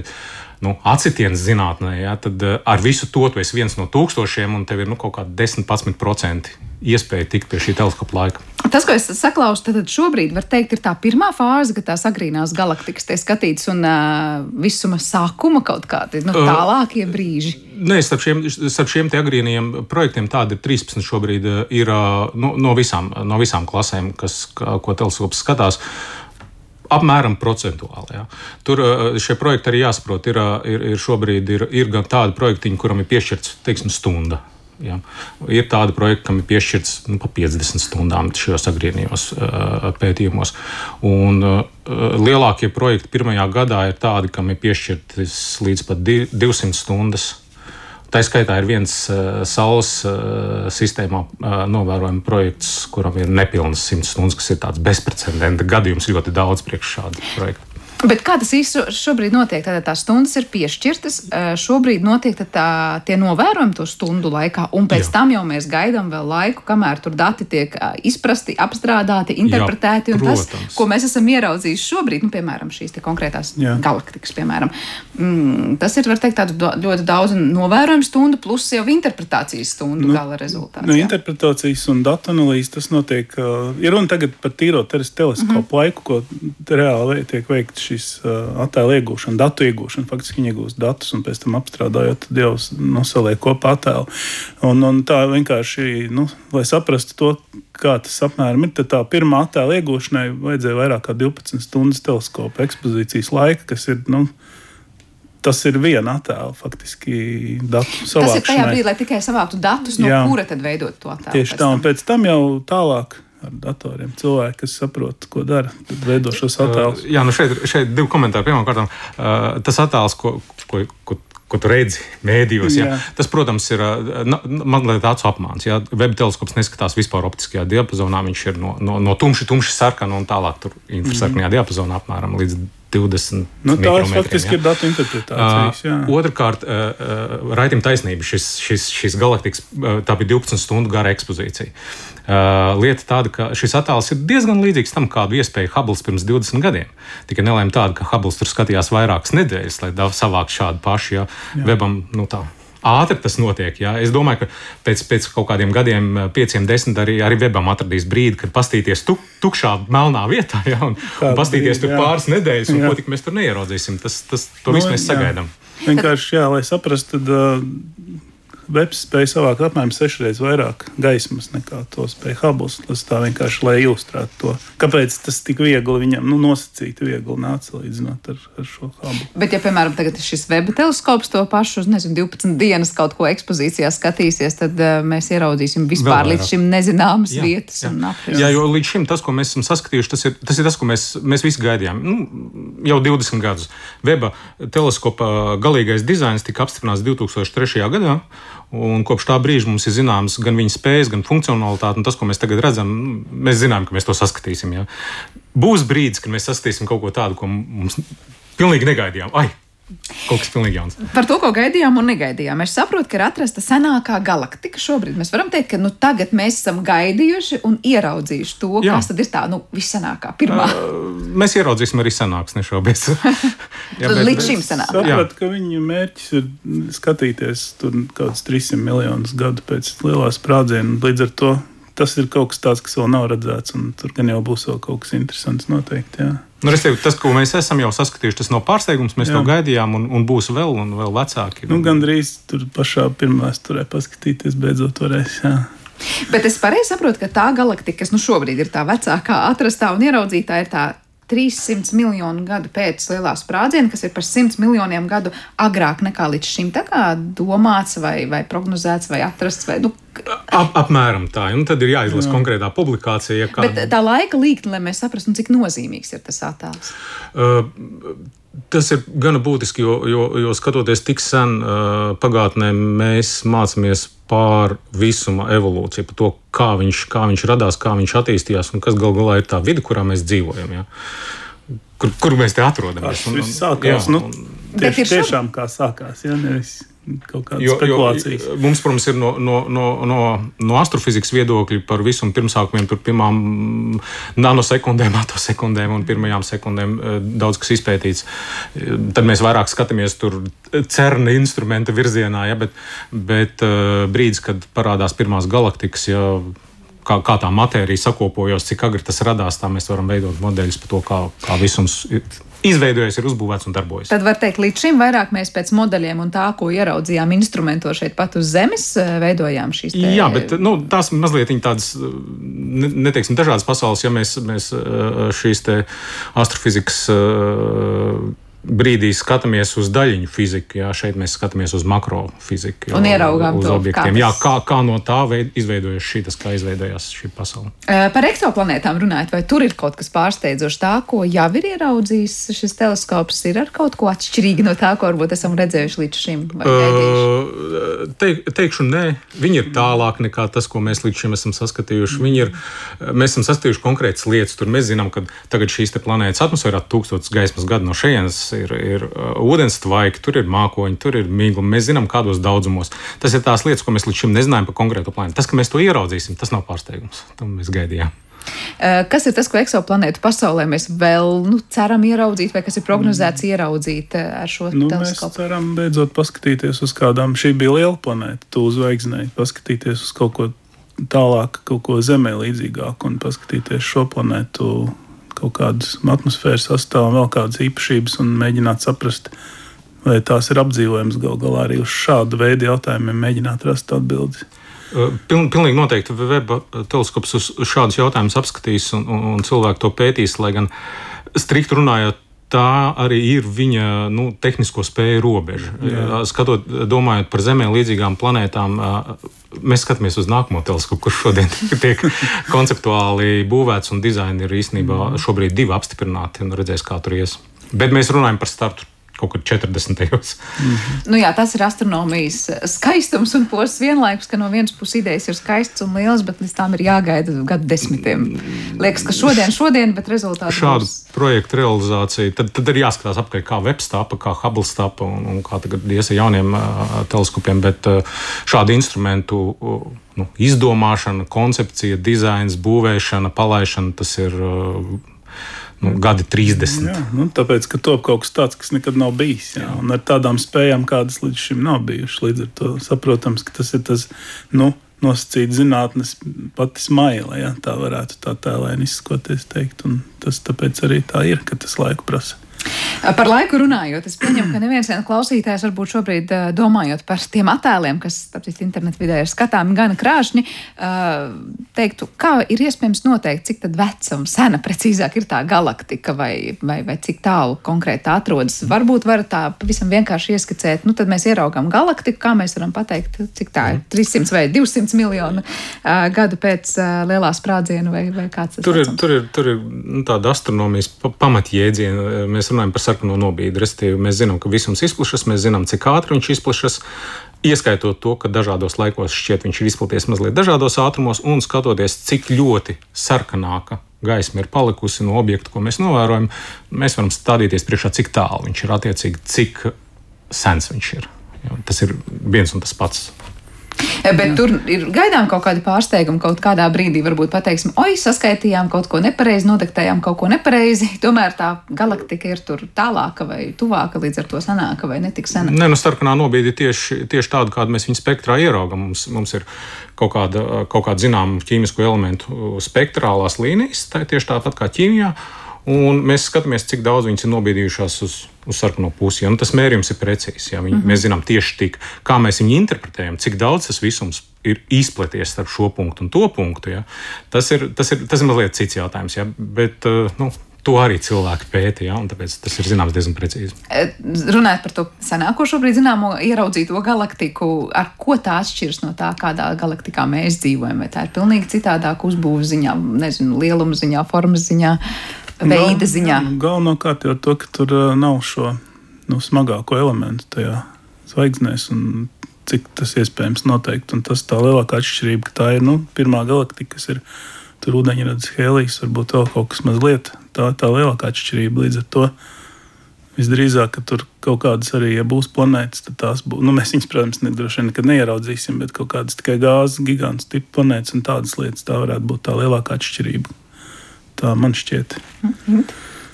S1: nu, atsitiens zinātnē, ja, tad uh, ar visu to tu esi viens no tūkstošiem, un tev ir nu, kaut kādi 10-11% iespēja tikt pie šī teleskopa laika.
S2: Tas, ko es saklausu, tad šobrīd var teikt, ir tā pirmā fāze, kad tās agrīnās galaktikas tiek skatītas un uh, visuma sākuma kaut kādi nu, tālākie brīži.
S1: Uh, nē, starp šiem, starp šiem agrīniem projektiem tādi ir 13 šobrīd ir uh, no, no, visām, no visām klasēm, kas, ko teleskops skatās. Apmēram procentuāli. Jā. Tur šie projekti arī jāsaprot. Ir, ir, ir šobrīd ir, ir gan tādi projektiņi, kuram ir piešķirts teiksim, stunda. Ja. Ir tādi projekti, kam ir piešķirts nu, pa 50 stundām šajos agrīnijos uh, pētījumos. Un, uh, lielākie projekti pirmajā gadā ir tādi, kam ir piešķirtas līdz pat 200 stundas Tā skaitā ir viens uh, saules uh, sistēmā uh, novērojama projekts, kuram ir nepilnas 100 stundas, kas ir tāds bezprecedenta gadījums ļoti daudz priekš šādu projektu.
S2: Bet kā tas īstenībā šobrīd notiek? Tātad tās stundas ir piešķirtas. Šobrīd notiek tā, tie novērojumi to stundu laikā, un pēc Jā. tam jau mēs gaidām vēl laiku, kamēr tur dati tiek izprasti, apstrādāti, interpretēti. Jā, tas, ko mēs esam ieraudzījuši šobrīd, nu, piemēram, šīs konkrētās Jā. galaktikas, piemēram, mm, tas ir teikt, ļoti daudz novērojumu stundu, plus jau interpretācijas stundu nu, gala rezultāts.
S6: Nu, interpretācijas un datu analīzes tas notiek. Uh, ir runa tagad par tīro teleskopu mm -hmm. laiku, ko reāli tiek veikts uh, attēlu iegūšana, datu iegūšana. Faktiski viņi iegūst datus un pēc tam apstrādājot, tad jau nosaliek kopā attēlu. Un, un tā vienkārši, nu, lai saprastu to, kā tas apmēram ir, tad tā pirmā attēla iegūšanai vajadzēja vairāk kā 12 stundas teleskopa ekspozīcijas laika, kas ir. Nu, Tas ir viena attēla, faktiski datu savākšanai. Tas ir tajā
S2: brīdī, lai tikai savāktu datus, no Jā. kura tad veidot to attēlu.
S6: Tieši tā, un pēc tam jau tālāk ar datoriem. Cilvēki, kas saprot, ko dara, veido šos attēlus.
S1: Uh, jā, nu šeit, šeit divi komentāri. Pirmkārt, uh, tas attēls, ko, ko, ko, ko tu redzi mēdījos, jā. Jā, tas, protams, ir mazliet tāds apmāns. Web teleskops neskatās vispār optiskajā diapazonā. Viņš ir no, no, no tumši, tumši sarkana un tālāk tur infrasarkanajā mm. diapazonā apmēram līdz 20.
S6: Nu, tās faktiski jā. ir datu interpretācijas. Jā.
S1: Uh, otrakārt, uh, uh, raidījuma taisnība. Šis, šis, šis galaktikas, uh, tā bija 12 stundu gara ekspozīcija. Uh, lieta tāda, ka šis attēls ir diezgan līdzīgs tam, kādu iespēju Hubble pirms 20 gadiem. Tikai nelēma tāda, ka Hubble tur skatījās vairākas nedēļas, lai savāktu šādu pašu, ja webam, nu tā ātri tas notiek. Jā. Es domāju, ka pēc, pēc kaut kādiem gadiem, pieciem, desmit, arī, arī webam atradīs brīdi, kad pastīties tuk, tukšā, melnā vietā, jā, un, Kāda un pastīties brīdi, tur pāris nedēļas, un jā. ko tik mēs tur neieraudzīsim. Tas, tas, to no, visu mēs sagaidām.
S6: Vienkārši, jā, lai saprastu, tad uh, Webs spēja savākt apmēram sešreiz vairāk gaismas nekā to spēja Hubble. Tas tā vienkārši, lai ilustrētu to. Kāpēc tas tik viegli viņam, nu, nosacīti viegli nāca līdzinot ar, ar šo Hubble.
S2: Bet, ja, piemēram, tagad šis web teleskops to pašu, nezinu, 12 dienas kaut ko ekspozīcijā skatīsies, tad uh, mēs ieraudzīsim vispār līdz šim nezināmas jā, vietas. Jā.
S1: Un jā, jo līdz šim tas, ko mēs esam saskatījuši, tas ir tas, ir tas ko mēs, mēs visi gaidījām. Nu, jau 20 gadus. Weba teleskopa galīgais dizains tika apstiprināts 2003. gadā. Un kopš tā brīža mums ir zināms gan viņa spējas, gan funkcionalitāte. Tas, ko mēs tagad redzam, mēs zinām, ka mēs to saskatīsim. Ja. Būs brīdis, kad mēs saskatīsim kaut ko tādu, ko mums pilnīgi negaidījām. Ai, Kaut kas pilnīgi jauns.
S2: Par to, ko gaidījām un negaidījām. Es saprotu, ka ir atrasta senākā galaktika šobrīd. Mēs varam teikt, ka nu, tagad mēs esam gaidījuši un ieraudzījuši to, Jā. kas tad ir tā nu, vissenākā, pirmā. Uh,
S1: mēs ieraudzīsim arī senāks, nešaubies.
S2: Jā, bet, Līdz šim senākā.
S6: Sapratu, ka viņu mērķis ir skatīties tur kaut kāds 300 miljonus gadu pēc lielā sprādziena. Līdz ar to tas ir kaut kas tāds, kas vēl nav redzēts, un tur gan jau būs vēl kaut kas interesants noteikti. Jā.
S1: Nu, restīvi, tas, ko mēs esam jau saskatījuši, tas nav pārsteigums. Mēs Jā. to gaidījām, un, un būs vēl, un vēl vecāki.
S6: Nu, Gan drīz tur pašā pirmā turē paskatīties, beidzot varēs. Jā.
S2: Bet es pareizi saprotu, ka tā galaktika, kas nu šobrīd ir tā vecākā, atrastā un ieraudzītā, ir tā 300 miljonu gadu pēc lielā sprādziena, kas ir par 100 miljoniem gadu agrāk nekā līdz šim domāts, vai, vai prognozēts, vai atrasts. Vai, nu,
S1: Ap, apmēram tā. Un tad ir jāizlasa Jā. konkrētā publikācija. Ja
S2: kāda... Bet tā laika līkne, lai mēs saprastu, cik nozīmīgs ir tas attēls. Uh,
S1: Tas ir gana būtiski, jo, jo, jo skatoties tik sen uh, pagātnē, mēs mācāmies pār visuma evolūciju, par to, kā viņš, kā viņš radās, kā viņš attīstījās un kas gal galā ir tā vide, kurā mēs dzīvojam. Ja? Kur, kur mēs te atrodamies?
S6: Tas viss sākās. Jā, nu, tieši, tiešām kā sākās. Ja? Nevis kaut kādas jo, spekulācijas.
S1: Jo, mums, protams, ir no, no, no, no, no astrofizikas viedokļa par visam pirmsākumiem, tur pirmām nanosekundēm, atosekundēm un pirmajām sekundēm eh, daudz kas izpētīts. Tad mēs vairāk skatāmies tur cerna instrumenta virzienā, ja, bet, bet eh, brīdis, kad parādās pirmās galaktikas, ja, kā, kā tā matērija sakopojās, cik agri tas radās, tā mēs varam veidot modeļus par to, kā, kā visums izveidojies, ir uzbūvēts un darbojas.
S2: Tad var teikt, līdz šim vairāk mēs pēc modeļiem un tā, ko ieraudzījām instrumentos šeit pat uz zemes, eh, veidojām šīs te...
S1: Jā, bet nu, tās mazliet tādas, ne, neteiksim, dažādas pasaules, ja mēs, mēs šīs astrofizikas brīdī skatāmies uz daļiņu fiziku, jā, šeit mēs skatāmies uz makrofiziku.
S2: Un ieraugām
S1: uz
S2: to,
S1: objektiem. Kā, jā, kā, kā no tā veid, izveidojas šī, tas, kā izveidojās šī pasaule.
S2: Par eksoplanētām runājot, vai tur ir kaut kas pārsteidzošs tā, ko jau ir ieraudzījis šis teleskops, ir ar kaut ko atšķirīgu no tā, ko varbūt esam redzējuši līdz šim?
S1: Uh, teik, teikšu, nē, viņi ir tālāk nekā tas, ko mēs līdz šim esam saskatījuši. Viņi ir, mēs esam saskatījuši konkrētas lietas. Tur mēs zinām, ka tagad šīs planētas atmosfērā tūkstotis gaismas gadu no šejienes ir, ir uh, ūdens tvaiki, tur ir mākoņi, tur ir mīkla. Mēs zinām, kādos daudzumos. Tas ir tās lietas, ko mēs līdz šim nezinājām par konkrētu planētu. Tas, ka mēs to ieraudzīsim, tas nav pārsteigums. To mēs gaidījām.
S2: Uh, kas ir tas, ko eksoplanētu pasaulē mēs vēl nu, ceram ieraudzīt, vai kas ir prognozēts mm. ieraudzīt uh, ar šo
S6: nu,
S2: teleskopu?
S6: Mēs ceram beidzot paskatīties uz kādām. Šī bija liela planēta, tu uzvaigznēji, paskatīties uz kaut ko tālāk, kaut ko Zemē līdzīgāku un paskatīties šo planētu kaut kādas atmosfēras sastāvā, vēl kādas īpašības un mēģināt saprast, vai tās ir apdzīvojamas gal galā arī uz šādu veidu jautājumiem, mēģināt rast atbildes.
S1: Piln, pilnīgi noteikti Weba teleskops uz šādus jautājumus apskatīs un, un, un cilvēki to pētīs, lai gan strikt runājot, tā arī ir viņa nu, tehnisko spēju robeža. Jā. Skatot, domājot par Zemē līdzīgām planētām, mēs skatāmies uz nākamo teleskopu, kurš šodien tiek konceptuāli būvēts un dizaini ir īstenībā mm. šobrīd divi apstiprināti un redzēs, kā tur ies. Bet mēs runājam par startu kaut kur 40. gados.
S2: Mm -hmm. nu jā, tas ir astronomijas skaistums un posms vienlaikus, ka no vienas puses idejas ir skaistas un lielas, bet līdz tam ir jāgaida gadu desmitiem. Liekas, ka šodien, šodien, bet rezultāts
S1: šādu būs... projektu realizāciju, tad, tad ir jāskatās apkārt, kā webstapa, kā Hubble stapa un, un kā tagad iesa jauniem uh, teleskopiem, bet uh, šādu instrumentu. Uh, nu, izdomāšana, koncepcija, dizains, būvēšana, palaišana tas ir uh, nu, gadi 30.
S6: Jā, nu, tāpēc, ka top kaut kas tāds, kas nekad nav bijis. Jā, un ar tādām spējām, kādas līdz šim nav bijušas. Līdz ar to saprotams, ka tas ir tas nu, nosacīts zinātnes pati smaila. Ja, tā varētu tā tēlēni izskoties. Teikt, tas tāpēc arī tā ir, ka tas laiku prasa.
S2: Par laiku runājot, es pieņemu, ka neviens klausītājs varbūt šobrīd domājot par tiem attēliem, kas citu, internetu vidē ir skatāmi gan krāšņi, teiktu, kā ir iespējams noteikt, cik vecuma, sena precīzāk ir tā galaktika vai, vai, vai cik tālu konkrēti tā atrodas. Varbūt var tā pavisam vienkārši ieskicēt, nu tad mēs ieraugām galaktiku, kā mēs varam pateikt, cik tā ir 300 vai 200 miljonu gadu pēc lielā sprādziena vai, vai kāds tas
S1: tur ir. Tur ir, tur ir nu, tāda astronomijas pamatjēdziena. Mēs runājam par sarkano nobīdi. Respektīvi, mēs zinām, ka visums izplatās, mēs zinām, cik ātri viņš izplatās. Ieskaitot to, ka dažādos laikos šķiet, viņš ir izplatījies mazliet dažādos ātrumos, un skatoties, cik ļoti sarkanāka gaisma ir palikusi no objekta, ko mēs novērojam, mēs varam stādīties priekšā, cik tālu viņš ir attiecīgi, cik sens viņš ir. Tas ir viens un tas pats.
S2: Bet tur ir gaidām kaut kādi pārsteigumi. Kaut kādā brīdī varbūt pateiksim, oi, saskaitījām kaut ko nepareizi, nodektējām kaut ko nepareizi. Tomēr tā galaktika ir tur tālāka vai tuvāka, līdz ar to sanāka vai netik sena.
S1: Nē, nu, sarkanā nobīde ir tieši, tieši tāda, kādu mēs viņu spektrā ieraugam. Mums, mums ir kaut kāda, kaut kāda zināma ķīmisko elementu spektrālās līnijas, tā ir tieši tāpat kā ķīmijā. Un mēs skatāmies, cik daudz viņas ir nobīdījušās uz, uz sarkano pusi. Ja? Nu, tas mērījums ir precīzs. Ja? Viņi, mm -hmm. Mēs zinām tieši tik, kā mēs viņu interpretējam, cik daudz tas visums ir izplaties starp šo punktu un to punktu. Ja? Tas, ir, tas, ir, tas ir mazliet cits jautājums. Ja? Bet, eh, nu, To arī cilvēki pēta, ja, un tāpēc tas ir zināms diezgan precīzi.
S2: Eh, runājot par to senāko šobrīd zināmo ieraudzīto galaktiku, ar ko tā atšķiras no tā, kādā galaktikā mēs dzīvojam? Vai tā ir pilnīgi citādāka uzbūves ziņā, nezinu, lieluma ziņā, formas ziņā? Veida Gal, ziņā?
S6: Galvenokārt jau to, ka tur nav šo nu, smagāko elementu tajā zvaigznēs. Cik tas iespējams noteikt. Un tas tā lielākā atšķirība, ka tā ir nu, pirmā galaktika, kas ir tur ūdeņradas hēlijas, varbūt vēl kaut kas mazliet. Tā ir tā lielākā atšķirība. Līdz ar to visdrīzāk, ka tur kaut kādas arī, ja būs planētas, tad tās būs. Nu, mēs viņus, protams, nedroši vien nekad neieraudzīsim, bet kaut kādas tikai gāzes, gigantu tipu planētas un tādas lietas, tā varētu būt tā lielākā atšķirība Tā man šķiet. -hmm.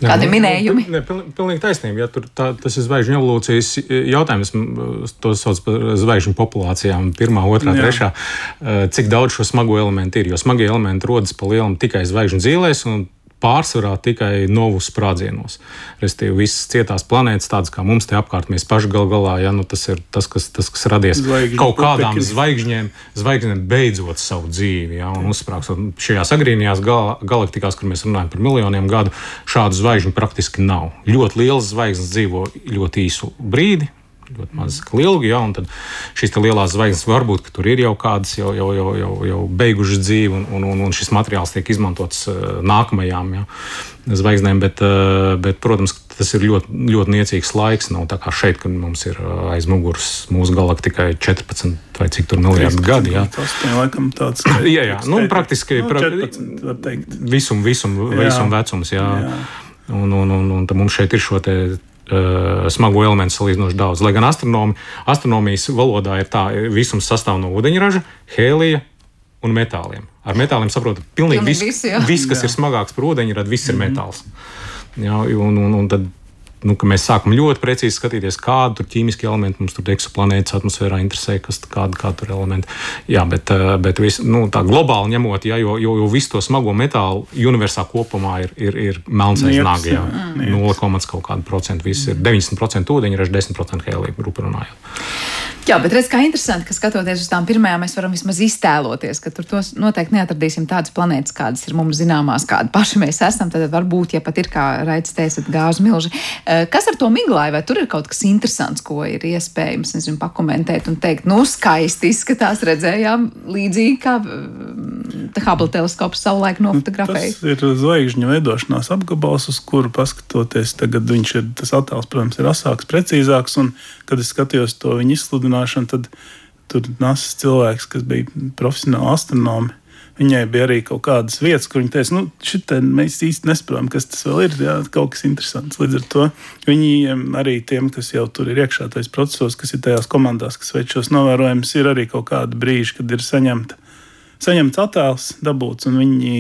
S2: Kādi nu, minējumi?
S1: Ne, pilnīgi taisnība. Ja, tur, tā, tas ir zvaigžņu evolūcijas jautājums. To sauc par zvaigžņu populācijām, pirmā, otrā, Jā. trešā. Cik daudz šo smago elementu ir? Jo smagie elementi rodas pa lielam tikai zvaigžņu zīlēs pārsvarā tikai novu sprādzienos. Restīvi, visas cietās planētas, tādas kā mums te apkārt, mēs paši gal galā, ja, nu, tas ir tas, kas, tas, kas radies Zvaigžņu kaut kādām putekļi. zvaigžņiem, zvaigžņiem beidzot savu dzīvi. Ja, un uzsprāgs šajās agrīnajās gal, galaktikās, kur mēs runājam par miljoniem gadu, šādu zvaigžņu praktiski nav. Ļoti liels zvaigznes dzīvo ļoti īsu brīdi, ļoti maz lielgi, ja, tad šīs lielās zvaigznes varbūt tur ir jau kādas jau, jau, jau, jau, jau beigušas dzīvi, un, un, un, un šis materiāls tiek izmantots uh, nākamajām ja, zvaigznēm. Bet, uh, bet, protams, tas ir ļoti, ļoti niecīgs laiks. Nav tā kā šeit, kad mums ir uh, aiz muguras mūsu galaktikai 14 vai cik tur miljardi gadi. Jā,
S6: tas ir laikam tāds -
S1: jā, jā. Nu, praktiski
S6: no, 14, var teikt.
S1: Visum, visum, visum vecums. Jā. Jā. Un, un, un, un, un mums šeit ir šo te uh, smago elementu salīdzinoši daudz. Lai gan astronomi, astronomijas valodā ir tā, visums sastāv no ūdeņraža, hēlija un metāliem. Ar metāliem saprotat, pilnīgi viss, viss, vis, kas jā. ir smagāks par ūdeņradu, viss ir mm -hmm. metāls. Jā, un, un, un tad nu, mēs sākam ļoti precīzi skatīties, kādu ķīmisku elementu mums tur eksoplanētas atmosfērā interesē, kas kāda kā tur elementi. Jā, bet, eh, bet vis, nu, tā globāli ņemot, jā, jo, jo, jo visu to smago metālu universā kopumā ir, ir, ir melns aiz nāga. 0, kaut kāda procenta. Viss ir 90% ūdeņraža, 10% hēlija grupa runājot.
S2: Jā, bet redz, kā interesanti, ka skatoties uz tām pirmajām, mēs varam vismaz iztēloties, ka tur noteikti neatradīsim tādas planētas, kādas ir mums zināmās, kāda paši mēs esam. Tad varbūt, ja pat ir kā raidījis teicis, gāzu milži. Eh, kas ar to miglāju, vai tur ir kaut kas interesants, ko ir iespējams nezinu, pakomentēt un teikt, nu, skaisti izskatās, redzējām līdzīgi kā mm, Hubble teleskops savulaik nofotografēja.
S6: Nu, tas ir zvaigžņu veidošanās apgabals, uz kuru paskatoties, tagad viņš ir, tas attēls, protams, ir asāks, precīzāks, un kad es skatījos to viņa izsludinājumu, runāšanu, tad tur nāca cilvēks, kas bija profesionāli astronomi. Viņai bija arī kaut kādas vietas, kur viņa teica, nu, šitā mēs īsti nesaprotam, kas tas vēl ir. Jā, kaut kas interesants. Līdz ar to viņiem arī tiem, kas jau tur ir iekšā tajos procesos, kas ir tajās komandās, kas veic šos novērojumus, ir arī kaut kādi brīži, kad ir saņemta saņemts attēls, dabūts, un viņi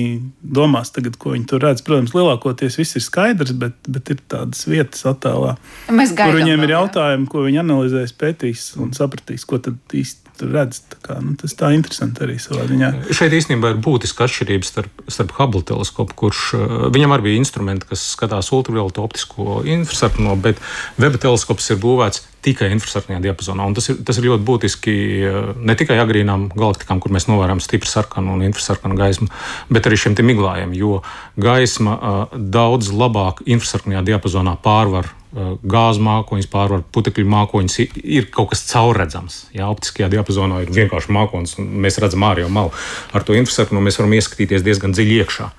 S6: domās, tagad, ko viņi tur redz. Protams, lielākoties viss ir skaidrs, bet, bet ir tādas vietas attēlā, kur viņiem ir jautājumi, ko viņi analizēs, pētīs un sapratīs, ko tad īsti tur redz. Tā kā, nu, tas tā interesanti arī savā ziņā.
S1: Šeit īstenībā ir būtiska atšķirība starp, starp Hubble teleskopu, kurš uh, viņam arī bija instrumenti, kas skatās ultravioletu optisko infrasarkano, bet Weba teleskops ir būvēts tikai infrasarkanajā diapazonā. Un tas ir, tas ir ļoti būtiski uh, ne tikai agrīnām galaktikām, kur mēs novērojam stipru sarkanu un infrasarkanu gaismu, bet arī šiem miglājiem, jo gaisma uh, daudz labāk infrasarkanajā diapazonā pārvar uh, gāzes mākoņus, pārvar putekļu mākoņus. Ir kaut kas caurredzams. Jā, optiskajā diapazonā ir vienkārši mākonis, un mēs redzam ārējo malu. Ar to infrasarkanu mēs varam ieskatīties diezgan dziļi iekšā.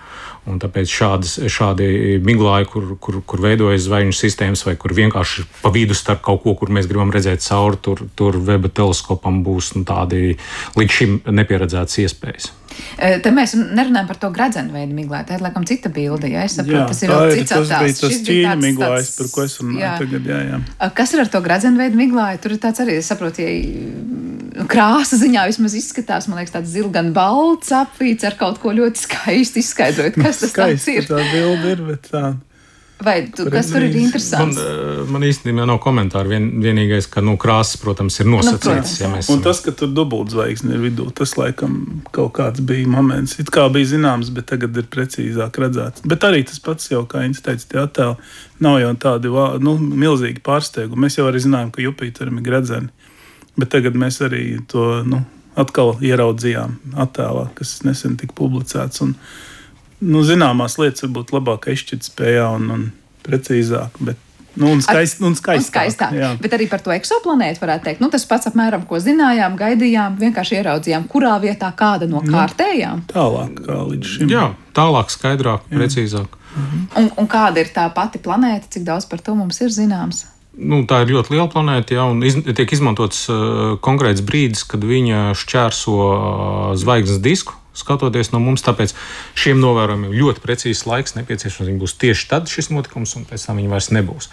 S1: Un tāpēc šādas, šādi miglāji, kur, kur, kur veidojas zvaigžņu sistēmas, vai kur vienkārši pa vidu starp kaut ko, kur mēs gribam redzēt cauri, tur, tur weba teleskopam būs nu, tādi līdz šim nepieredzētas iespējas.
S2: Te mēs nerunājam par to gradzenu veidu miglāju. Tā ir laikam cita bilde. Ja? Es saprotu,
S6: jā, tas ir vēl cits attēls. Tas bija tas ķīņa miglājs, par ko es runāju jā. tagad. Jā, jā.
S2: Kas ir ar to gradzenu veidu miglāju? Tur ir tāds arī, es saprotu, ja krāsa ziņā vismaz izskatās, man liekas, tāds zilgan balts apvīts ar kaut ko ļoti skaisti izskaidrot, kas tas
S6: Skaisti,
S2: ir.
S6: Tā bilde ir, bet tā.
S2: Vai tu, kas tur ir interesants?
S1: Man, eh, man īstenībā nav komentāru. Vien, vienīgais, ka nu, krāsas, protams, ir nosacītas. Nu,
S6: ja un tas, ka tur dubultzvaigzne ir vidū, tas laikam kaut kāds bija moments. It kā bija zināms, bet tagad ir precīzāk redzēts. Bet arī tas pats, jau, kā Inns teica, tie attēli nav jau tādi nu, milzīgi pārsteigumi. Mēs jau arī zinājām, ka Jupiteram ir gredzeni. Bet tagad mēs arī to nu, atkal ieraudzījām attēlā, kas nesen tika publicēts. Un, nu, zināmās lietas varbūt labāk izšķirtspējā un, un precīzāk. Bet, Nu, un, skaist, un skaistāk. Un skaistāk. Jā.
S2: Bet arī par to ekoplanētu varētu teikt. Nu, tas pats, apmēram, ko zinājām, gaidījām, vienkārši ieraudzījām, kurā vietā kāda no nu, kārtējām.
S6: Nu, tālāk, kā līdz šim.
S1: Jā, tālāk, skaidrāk, Jā. precīzāk.
S2: Mhm. Un, un kāda ir tā pati planēta, cik daudz par to mums ir zināms?
S1: Nu, tā ir ļoti liela planēta, ja, un iz, tiek izmantots uh, konkrēts brīdis, kad viņa šķērso uh, zvaigznes disku skatoties no mums. Tāpēc šiem novērojumiem ļoti precīzs laiks nepieciešams. Viņi būs tieši tad šis notikums, un pēc tam viņi vairs nebūs.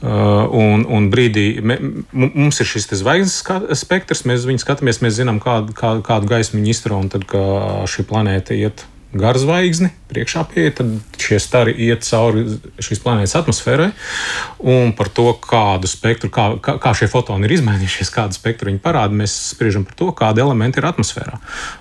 S1: Uh, un, un brīdī me, mums ir šis zvaigznes spektrs, mēs viņu skatāmies, mēs zinām, kādu, kādu, kādu gaismu viņi izstrādā, un tad, kad šī planēta iet garu zvaigzni, priekšā pieeja, tad šie stari iet cauri šīs planētas atmosfērai. Un par to, kādu spektru, kā, kā, kā šie fotoni ir izmainījušies, kādu spektru viņi parāda, mēs spriežam par to, kādi elementi ir atmosfērā.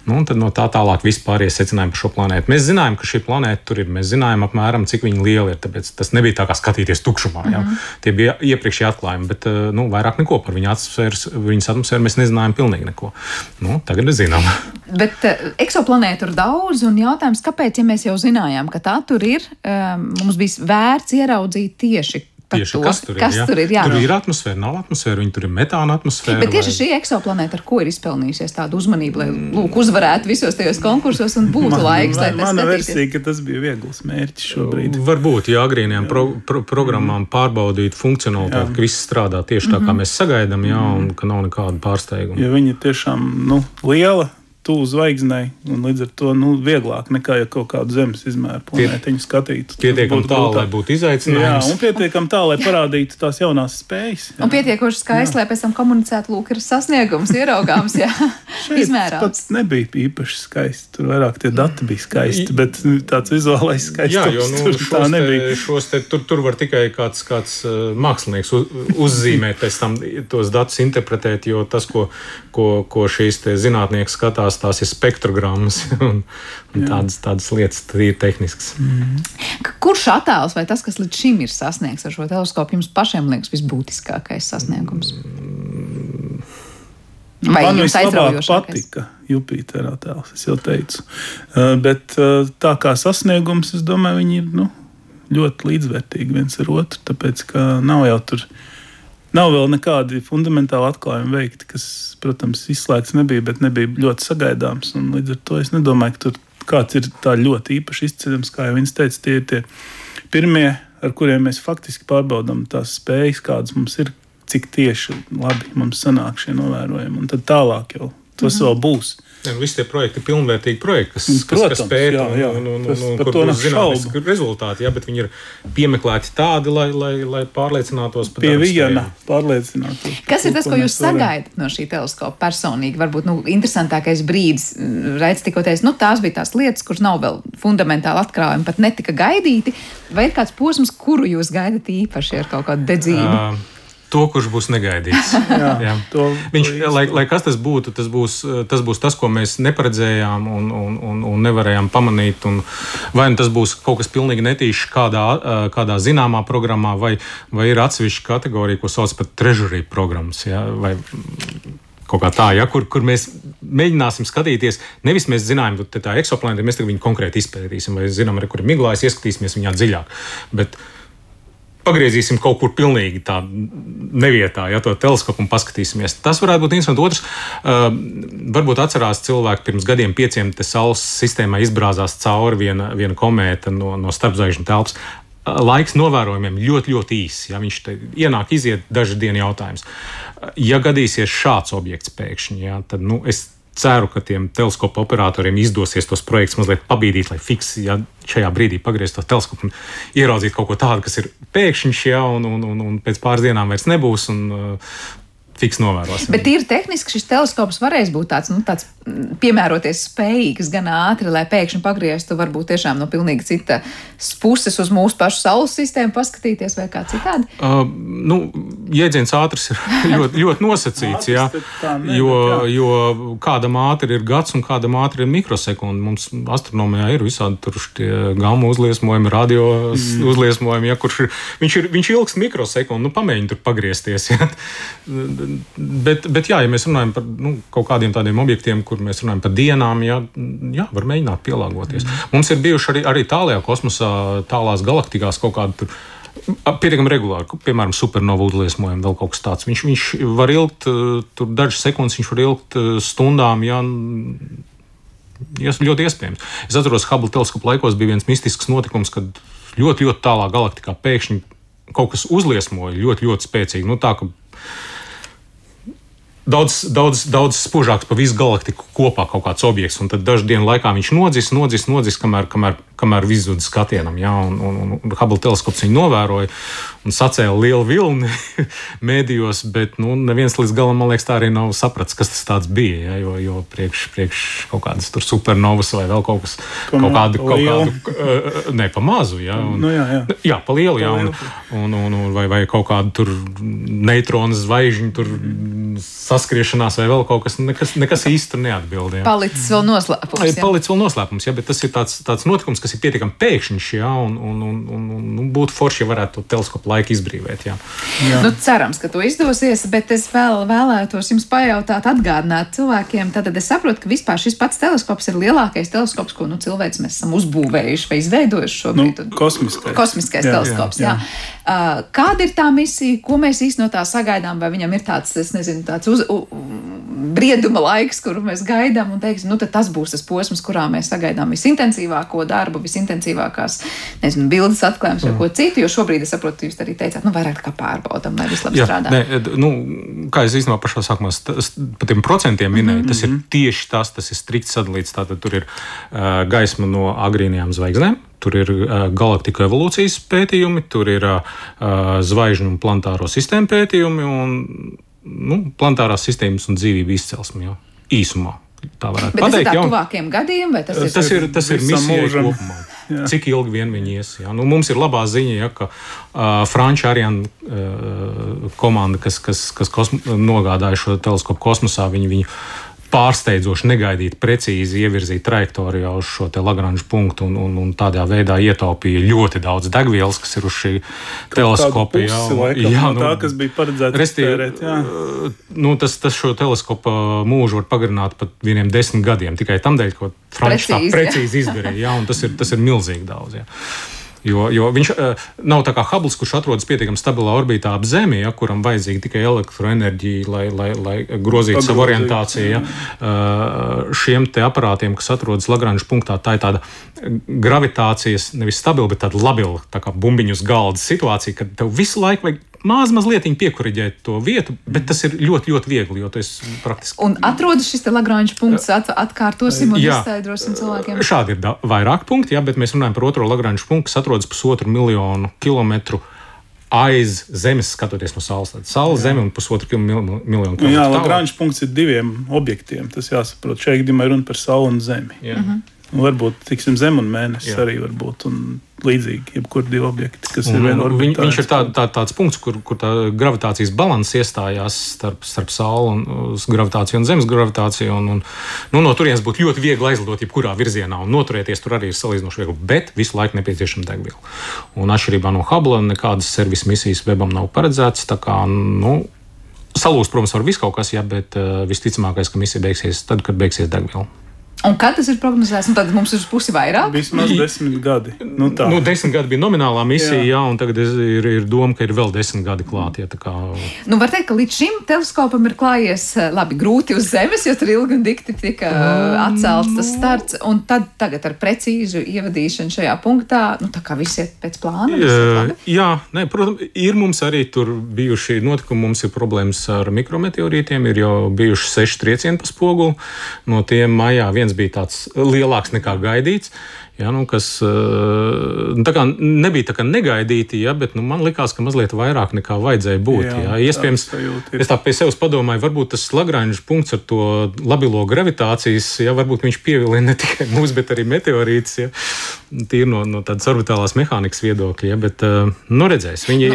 S1: Nu, tad no tā tālāk vispār iesecinājumi par šo planētu. Mēs zinājām, ka šī planēta tur ir. Mēs zinājām apmēram, cik liela ir. Tāpēc tas nebija tā kā skatīties tukšumā. Mm -hmm. Tie bija iepriekšēji atklājumi, bet nu, vairāk neko par viņa atmosfēru mēs nezinājām pilnīgi neko. Nu, tagad mēs zinām.
S2: Bet uh, eksoplanētu ir daudz, un jautājums, kāpēc, ja mēs jau zinājām, ka tā tur ir, um, mums bija vērts ieraudzīt tieši
S1: Tieši to, kas tur
S2: kas
S1: ir.
S2: Tur ir, jā.
S1: tur ir atmosfēra, nav atmosfēra, viņi tur ir metāna atmosfēra.
S2: Bet tieši vai... šī eksoplanēta, ar ko ir izpelnījusies tādu uzmanību, lai lūk, uzvarētu visos tajos konkursos un būtu man, laiks, lai
S6: tas būtu. Mana versija, ka tas bija viegls mērķis šobrīd.
S1: Varbūt, ja agrīnajām pro, pro, programmām pārbaudīt funkcionalitāti, ka viss strādā tieši tā, kā mm -hmm. mēs sagaidām, jā, un ka nav nekāda pārsteiguma.
S6: Ja viņi tiešām nu, liela tuvu zvaigznei, un līdz ar to nu, vieglāk nekā ja kaut kādu zemes izmēru planētiņu skatītu.
S1: Pietiekami tālu, lai būtu izaicinājums.
S6: Jā, un pietiekami tālu, lai parādītu tās jaunās spējas. Jā.
S2: Un pietiekoši skaisti, lai pēc tam komunicētu, lūk, ir sasniegums, ieraugāms, izmērāms.
S6: Tas nebija īpaši skaisti, tur vairāk tie dati bija skaisti, bet nu, tāds vizuālais skaists.
S1: Jā, jo nu, tur tā nebija. Te, šos te, tur, tur var tikai kāds, kāds uh, mākslinieks uz, uzzīmēt, pēc tam tos datus interpretēt, jo tas, ko, ko, ko šīs zinātnieks skatās, tās, tās ir spektrogrammas un, un tādas, tādas lietas, tas ir tehnisks. Mm.
S2: Kurš attēls vai tas, kas līdz šim ir sasniegts ar šo teleskopu, jums pašiem liekas visbūtiskākais sasniegums? Mm.
S6: Vai Man vislabāk patika Jupitera attēls, es jau teicu. Uh, bet uh, tā kā sasniegums, es domāju, viņi ir nu, ļoti līdzvērtīgi viens ar otru, tāpēc ka nav jau tur Nav vēl nekādi fundamentāli atklājumi veikti, kas, protams, izslēgts nebija, bet nebija ļoti sagaidāms. Līdz ar to es nedomāju, ka tur kāds ir tā ļoti īpaši izceļams, kā jau viņš teica, tie ir tie pirmie, ar kuriem mēs faktiski pārbaudām tās spējas, kādas mums ir, cik tieši labi mums sanāk šie novērojumi. Un tad tālāk jau tas mhm. vēl būs.
S1: Ja, nu, visi tie projekti ir pilnvērtīgi projekti, kas, Protams, kas pēta un, jā, un, un, un, un kur būs zināms rezultāti, jā, bet viņi ir piemeklēti tādi, lai, lai, lai pārliecinātos
S6: par Pie viena pārliecinātos.
S2: Kas ir tas, ko jūs sagaidat no šī teleskopa personīgi? Varbūt nu, interesantākais brīdis, redz tikko teikt, nu tās bija tās lietas, kuras nav vēl fundamentāli atklājumi, pat netika gaidīti, vai ir kāds posms, kuru jūs gaidat īpaši ar kaut kādu dedzību? Uh,
S1: To, kurš būs negaidīts. jā, jā. To, Viņš, to lai, lai kas tas būtu, tas būs, tas būs tas, ko mēs neparedzējām un, un, un, un nevarējām pamanīt. Un vai nu tas būs kaut kas pilnīgi netīšs kādā, kādā zināmā programmā, vai, vai ir atsevišķa kategorija, ko sauc par treasury programmas. Ja, vai, Kaut kā tā, ja, kur, kur mēs mēģināsim skatīties, nevis mēs zinām, ka tā ir eksoplanēta, mēs viņu konkrēti izpētīsim, vai zinām, kur ir miglājis, ieskatīsimies viņā dziļāk. Bet, uh, pagriezīsim kaut kur pilnīgi tā nevietā, ja to teleskopu un paskatīsimies. Tas varētu būt interesanti. Otrs, uh, varbūt atcerās cilvēki pirms gadiem pieciem te Saules sistēmā izbrāzās cauri viena, viena komēta no, no starpzvaigžņu telpas. Laiks novērojumiem ļoti, ļoti īss. Ja viņš ienāk, iziet dažu dienu jautājums. Ja gadīsies šāds objekts pēkšņi, ja, tad nu, es ceru, ka tiem teleskopu operatoriem izdosies tos projektus mazliet pabīdīt, lai fiksi ja, šajā brīdī pagriezt to teleskopu un ieraudzīt kaut ko tādu, kas ir pēkšņs, ja, un, un, un, un pēc pāris dienām vairs nebūs. Un, fiks novērosim.
S2: Bet ir tehniski šis teleskops varēs būt tāds, nu, tāds mm, piemēroties spējīgs gan ātri, lai pēkšņi pagrieztu varbūt tiešām no pilnīgi citas puses uz mūsu pašu saules sistēmu paskatīties vai kā citādi?
S1: Uh, nu, jēdziens ātrs ir ļoti, ļoti nosacīts, jā, ne, jo, jo kādam ātri ir gads un kādam ātri ir mikrosekunda. Mums astronomijā ir visādi tur šie gamma uzliesmojumi, radio mm. uzliesmojumi, ja, kurš ir, viņš ir, viņš ilgs mikrosekundu, nu pamēģini tur pagriezties. Ja bet, bet jā, ja mēs runājam par nu, kaut kādiem tādiem objektiem, kur mēs runājam par dienām, jā, jā var mēģināt pielāgoties. Mm. Mums ir bijuši arī, arī tālajā kosmosā, tālās galaktikās kaut kādi. Pietiekami regulāri, piemēram, supernovu uzliesmojumi, vēl kaut kas tāds. Viņš, viņš var ilgt tur dažas sekundes, viņš var ilgt stundām, ja ļoti iespējams. Es atceros, ka Hubble teleskopa laikos bija viens mistisks notikums, kad ļoti, ļoti tālā galaktikā pēkšņi kaut kas uzliesmoja ļoti, ļoti spēcīgi. Nu, tā, ka daudz, daudz, daudz spožāks par visu galaktiku kopā kaut kāds objekts. Un tad dažu dienu laikā viņš nodzis, nodzis, nodzis, kamēr, kamēr, kamēr izzūd skatienam. Ja? Un, un, un Hubble teleskops viņu novēroja un sacēla lielu vilni mēdījos, bet nu, neviens līdz galam, man liekas, tā arī nav sapratis, kas tas bija. Ja? Jo, jo priekš, priekš kaut kādas supernovas vai vēl kaut kas kaut kādu, kaut kādu ne pa mazu. Ja? Un,
S6: Nu, jā, jā.
S1: Jā, pa lielu, jā,
S6: Pa
S1: un, un, un, un vai, vai kaut kāda tur neitronu zvaigžņu tur saskriešanās, vai vēl kaut kas, nekas, nekas īsti neatbildēja.
S2: Palicis vēl noslēpums. Jā.
S1: palicis vēl noslēpums, ja, bet tas ir tāds, tāds notikums, kas ir pietiekami pēkšņs, ja, un, un, un, un, un nu, būtu forši, ja varētu to teleskopu laiku izbrīvot. Ja.
S2: Nu, cerams, ka to izdosies, bet es vēl vēlētos jums pajautāt, atgādināt cilvēkiem. Tad es saprotu, ka vispār šis pats teleskops ir lielākais teleskops, ko nu, cilvēks mēs esam uzbūvējuši vai izveidojuši
S6: Nu,
S2: šobrīd. Un-
S6: kosmiskais.
S2: Kosmiskais
S6: Jā,
S2: teleskops. Jā,
S6: jā,
S2: jā. Uh, kāda ir tā misija, ko mēs īstenībā no tā sagaidām? Vai viņam ir tāds, es nezinu, tāds uz, brieduma laiks, kuru mēs gaidām, un teiksim, nu, tas būs tas posms, kurā mēs sagaidām visintensīvāko darbu, visintensīvākās nezinu, bildes atklājumus vai ko citu. Jo šobrīd es saprotu, jūs arī teicāt, nu, vairāk kā pārbaudām, lai viss labi
S1: Jā,
S2: strādā.
S1: nē, nu, kā es īstenībā pašā sākumā par tiem procentiem minēju, mm -hmm. tas ir tieši tas, tas ir strikt sadalīts. Tātad tur ir uh, gaisma no agrīnajām zvaigznēm. Tur ir galaktiku evolūcijas pētījumi, tur ir uh, zvaigžņu un planetāro sistēmu pētījumi un nu, planetārās sistēmas un dzīvību izcelsme jau īsumā. Tā varētu jā, un-
S2: tuvākiem gadiem, vai tas ir
S1: Tas ir, tas ir misija kopumā.
S6: Jā.
S1: Cik ilgi vien viņi ies? Jā. Nu, mums ir labā ziņa, ja, ka uh, Frančija Ariana uh, komanda, kas, kas, kas kosm nogādāja šo teleskopu kosmosā, viņi viņu pārsteidzoši negaidīt, precīzi ievirzīt trajektorijā uz šo Lagranžu punktu un, un, un tādā veidā ietaupīja ļoti daudz degvielas, kas ir uz šī teleskopa.
S6: Pusi, laikam,
S1: jā,
S6: no tā, kas bija paredzēts
S1: Restīvi,
S6: iztērēt, jā.
S1: nu, tas, tas šo teleskopu mūžu var pagarināt pat vieniem desmit gadiem tikai tam dēļ, ko Frančs tā
S2: Precīzi, jā.
S1: precīzi izdarīja. Jā, un tas ir, tas ir milzīgi daudz. Jā. Jo, jo viņš uh, nav tā kā Hubble, kurš atrodas pietiekami stabilā orbītā ap Zemi, ja, kuram vajadzīga tikai elektroenerģija, lai, lai, lai grozītu savu orientāciju. Ja. Uh, šiem te aparātiem, kas atrodas Lagranžas punktā, tā ir tāda gravitācijas, nevis stabila, bet tāda labila, tā bumbiņu uz galda situācija, kad tev visu laiku vajag maz mazliet piekuriģēt to vietu, bet tas ir ļoti, ļoti viegli, jo tas praktiski.
S2: Un atrodas šis Lagranža punkts, at, atkārtosim un
S1: Jā.
S2: izskaidrosim cilvēkiem.
S1: Šādi ir da- vairāk punkti, jā, bet mēs runājam par otro Lagranžu punktu, kas atrodas pusotru miljonu kilometru aiz Zemes, skatoties no Saules. Tad Saule, Zeme un pusotru kil- mil, miljonu
S6: Nu,
S1: kilometru.
S6: jā. Lagranžs punkts ir diviem objektiem. Tas jāsaprot. Šeit gadījumā ir runa par Sauli un Zemi.
S1: Jā.
S2: Mhm.
S6: Un varbūt tiksim, Zem un Mēnesis
S1: Jā.
S6: arī var būt. Un līdzīgi, jebkur divi objekti, kas ir
S1: Un,
S6: vienā
S1: un, viņ,
S6: orbītā.
S1: viņš ir tā, tā, tāds punkts, kur, kur tā gravitācijas balanss iestājās starp, starp Sauli un uz gravitāciju un Zemes gravitāciju. Un, un, nu, no turienes būtu ļoti viegli aizlidot jebkurā virzienā un noturēties tur arī ir salīdzinoši viegli, bet visu laiku nepieciešama degviela. Un atšķirībā no Hubble nekādas servisa misijas webam nav paredzētas. kā, Nu, Salūst, protams, var visu kaut kas, jā, bet uh, visticamākais, ka misija beigsies tad, kad beigsies degviela.
S2: Un kad tas ir prognozēts, un tad mums ir pusi vairāk.
S6: Vismaz desmit gadi. Nu, tā.
S1: Nu, desmit gadi bija nominālā misija, jā,
S6: Jā.
S1: un tagad ir, ir doma, ka ir vēl desmit gadi klāt. Ja, tā kā,
S2: Nu, var teikt, ka līdz šim teleskopam ir klājies eh, labi grūti uz Zemes, jo tur ilgi un dikti tika eh, atcelts tas starts. Un tad tagad ar precīzu ievadīšanu šajā punktā, nu, tā kā viss iet pēc plāna.
S1: Uh, jā, nē, protams, ir mums arī tur bijuši notikumi. Mums ir problēmas ar mikrometeorītiem. Ir jau bijuši seši triecieni pa spoguli. No tiem maijā viens bija tāds lielāks nekā gaidīts. Ja, nu, kas nu, tā kā nebija tā kā negaidīti, ja, bet nu, man likās, ka mazliet vairāk nekā vajadzēja būt.
S6: Jā,
S1: Ja. Iespējams,
S6: ir.
S1: es tā pie sevis padomāju, varbūt tas Lagranžas punkts ar to labilo gravitācijas, ja varbūt viņš pievilina ne tikai mūs, bet arī meteorītus. Ja. Tīri no, no tādas orbitālās mehānikas viedokļa, ja, bet uh, nu, redzēs. Viņi,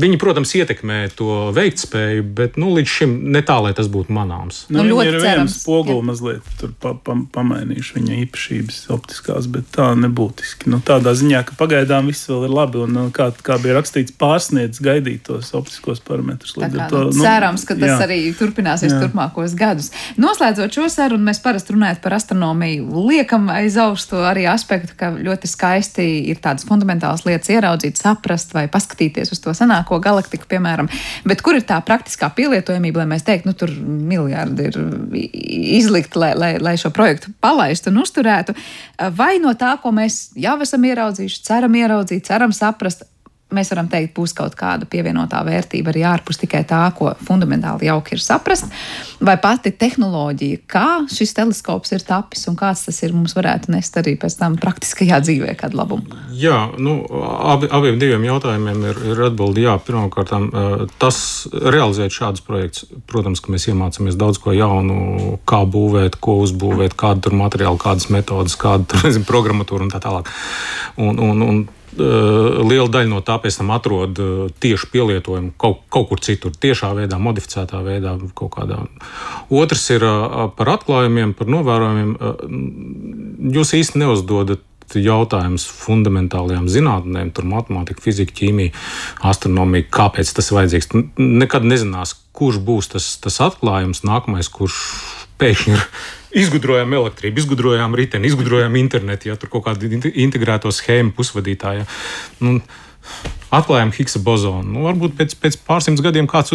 S1: viņi, protams, ietekmē to veiktspēju, bet nu, līdz šim ne tā, lai tas būtu manāms.
S2: Nu,
S6: Nu,
S2: ļoti
S6: ir
S2: cerams,
S6: viens spoguli mazliet tur pa, pa, pamainījuši viņa īpašības optiskās, bet tā nebūtiski. Nu, tādā ziņā, ka pagaidām viss vēl ir labi un nu, kā, kā bija rakstīts, pārsniedz gaidītos optiskos parametrus.
S2: Kā,
S6: to,
S2: nu, cerams, ka tas
S6: jā.
S2: arī turpināsies jā. Turpmākos gadus. Noslēdzot šo sarunu, mēs parasti runājam par astronomiju. Liekam aiz auss to arī aspektu, ka ļoti skaisti ir tādas fundamentālas lietas ieraudzīt, saprast vai paskatīties uz to senāko galaktiku, piemēram. Bet kur ir tā praktiskā pielietojamība, lai mēs teiktu, nu tur miljardi ir izlikti, lai, lai, lai šo projektu palaistu un uzturētu? Vai no tā, ko mēs jau esam ieraudzījuši, ceram ieraudzīt, ceram saprast, mēs varam teikt, būs kaut kāda pievienotā vērtība arī ārpus tikai tā, ko fundamentāli jauki ir saprast, vai pati tehnoloģija, kā šis teleskops ir tapis un kāds tas ir, mums varētu nest arī pēc tam praktiskajā dzīvē kādu labumu.
S1: Jā, nu, abi, abiem diviem jautājumiem ir, ir atbildi. Jā, pirmkārt, tas realizēt šādus projektus, protams, ka mēs iemācāmies daudz ko jaunu, kā būvēt, ko uzbūvēt, kādu materiālu, kādas metodas, kādu nezinu, programmatūru un tā tālāk. Un, un, un Eh, liela daļa no tā pēc tam atrod eh, tieši pielietojumu kaut, kaut kur citur, tiešā veidā, modificētā veidā. Otrs ir eh, par atklājumiem, par novērojumiem. Jūs īsti neuzdodat jautājums fundamentālajām zinātnēm, tur matemātika, fizika, ķīmija, astronomija, kāpēc tas ir vajadzīgs. Nekad nezinās, kurš būs tas, tas atklājums nākamais, kurš pēkšņi ir izgudrojām elektrību, izgudrojām riteni, izgudrojām internetu, ja tur kaut kādu integrēto schēmu pusvadītāju. Nu, Atklājām Higgsa bozonu. Nu, varbūt pēc, pēc pārsimts gadiem kāds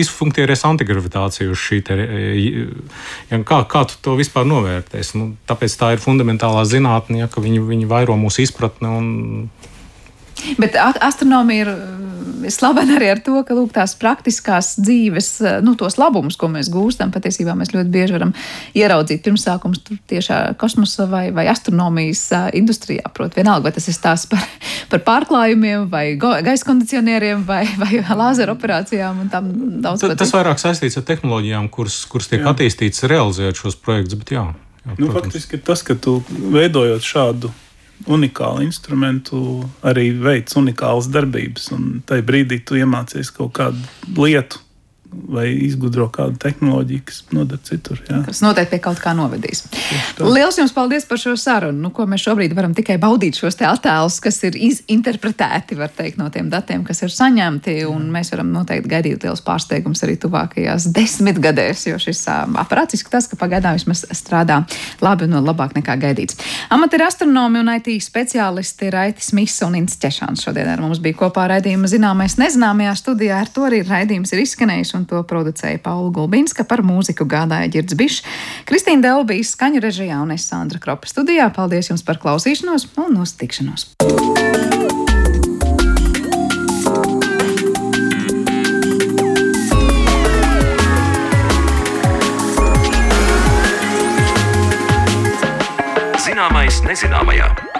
S1: izfunkcionēs antigravitāciju uz šī te, ja, kā, kā tu to vispār novērtēsi. Nu, tāpēc tā ir fundamentālā zinātne, ja, ka viņi, viņi vairo mūsu izpratni un
S2: Bet astronomija ir slavena arī ar to, ka lūk, tās praktiskās dzīves, nu, tos labumus, ko mēs gūstam, patiesībā mēs ļoti bieži varam ieraudzīt pirmsākums tiešā kosmosa vai, vai astronomijas industrijā. Protams, vienalga, vai tas ir stāsts par, par pārklājumiem, vai gaisa kondicionieriem, vai, vai lāzera operācijām un tam daudz.
S1: Ta, tas vairāk saistīts ar tehnoloģijām, kuras, kuras tiek jā. attīstītas realizēt šos projektus, bet jā. jā
S6: nu, faktiski tas, ka tu veidojot šādu unikālu instrumentu, arī veids unikālas darbības. Un tajā brīdī tu iemācies kaut kādu lietu, vai izgudro kādu tehnoloģiju, kas noder citur. Jā.
S2: Kas noteikti pie kaut kā novedīs. Lielas jums paldies par šo sarunu. Nu, mēs šobrīd varam tikai baudīt šos attēlus, kas ir interpretēti teikt, no tiem datiem, kas ir saņemti. Mēs varam noteikti gaidīt liels pārsteigums arī tuvākajās desmitgadēs, jo šis aparāts izskatās, ka pagaidām vismaz strādā labi un labāk nekā gaidīts. Amatieru astronomi un IT speciālisti Raitis Misa un Inns Češāns šodien ar mums bija kopā raidījuma zināmais nezināmajā studijā. Ar to arī raidījums ir izskanējis un to producēja Paula Gulbinska, par mūziku gādāja Girds Bišs, Kristīna Delbīs, skaņu režijā un es Sandra Kropa studijā. Paldies jums par klausīšanos un uz tikšanos! Zināmais nezināmajā.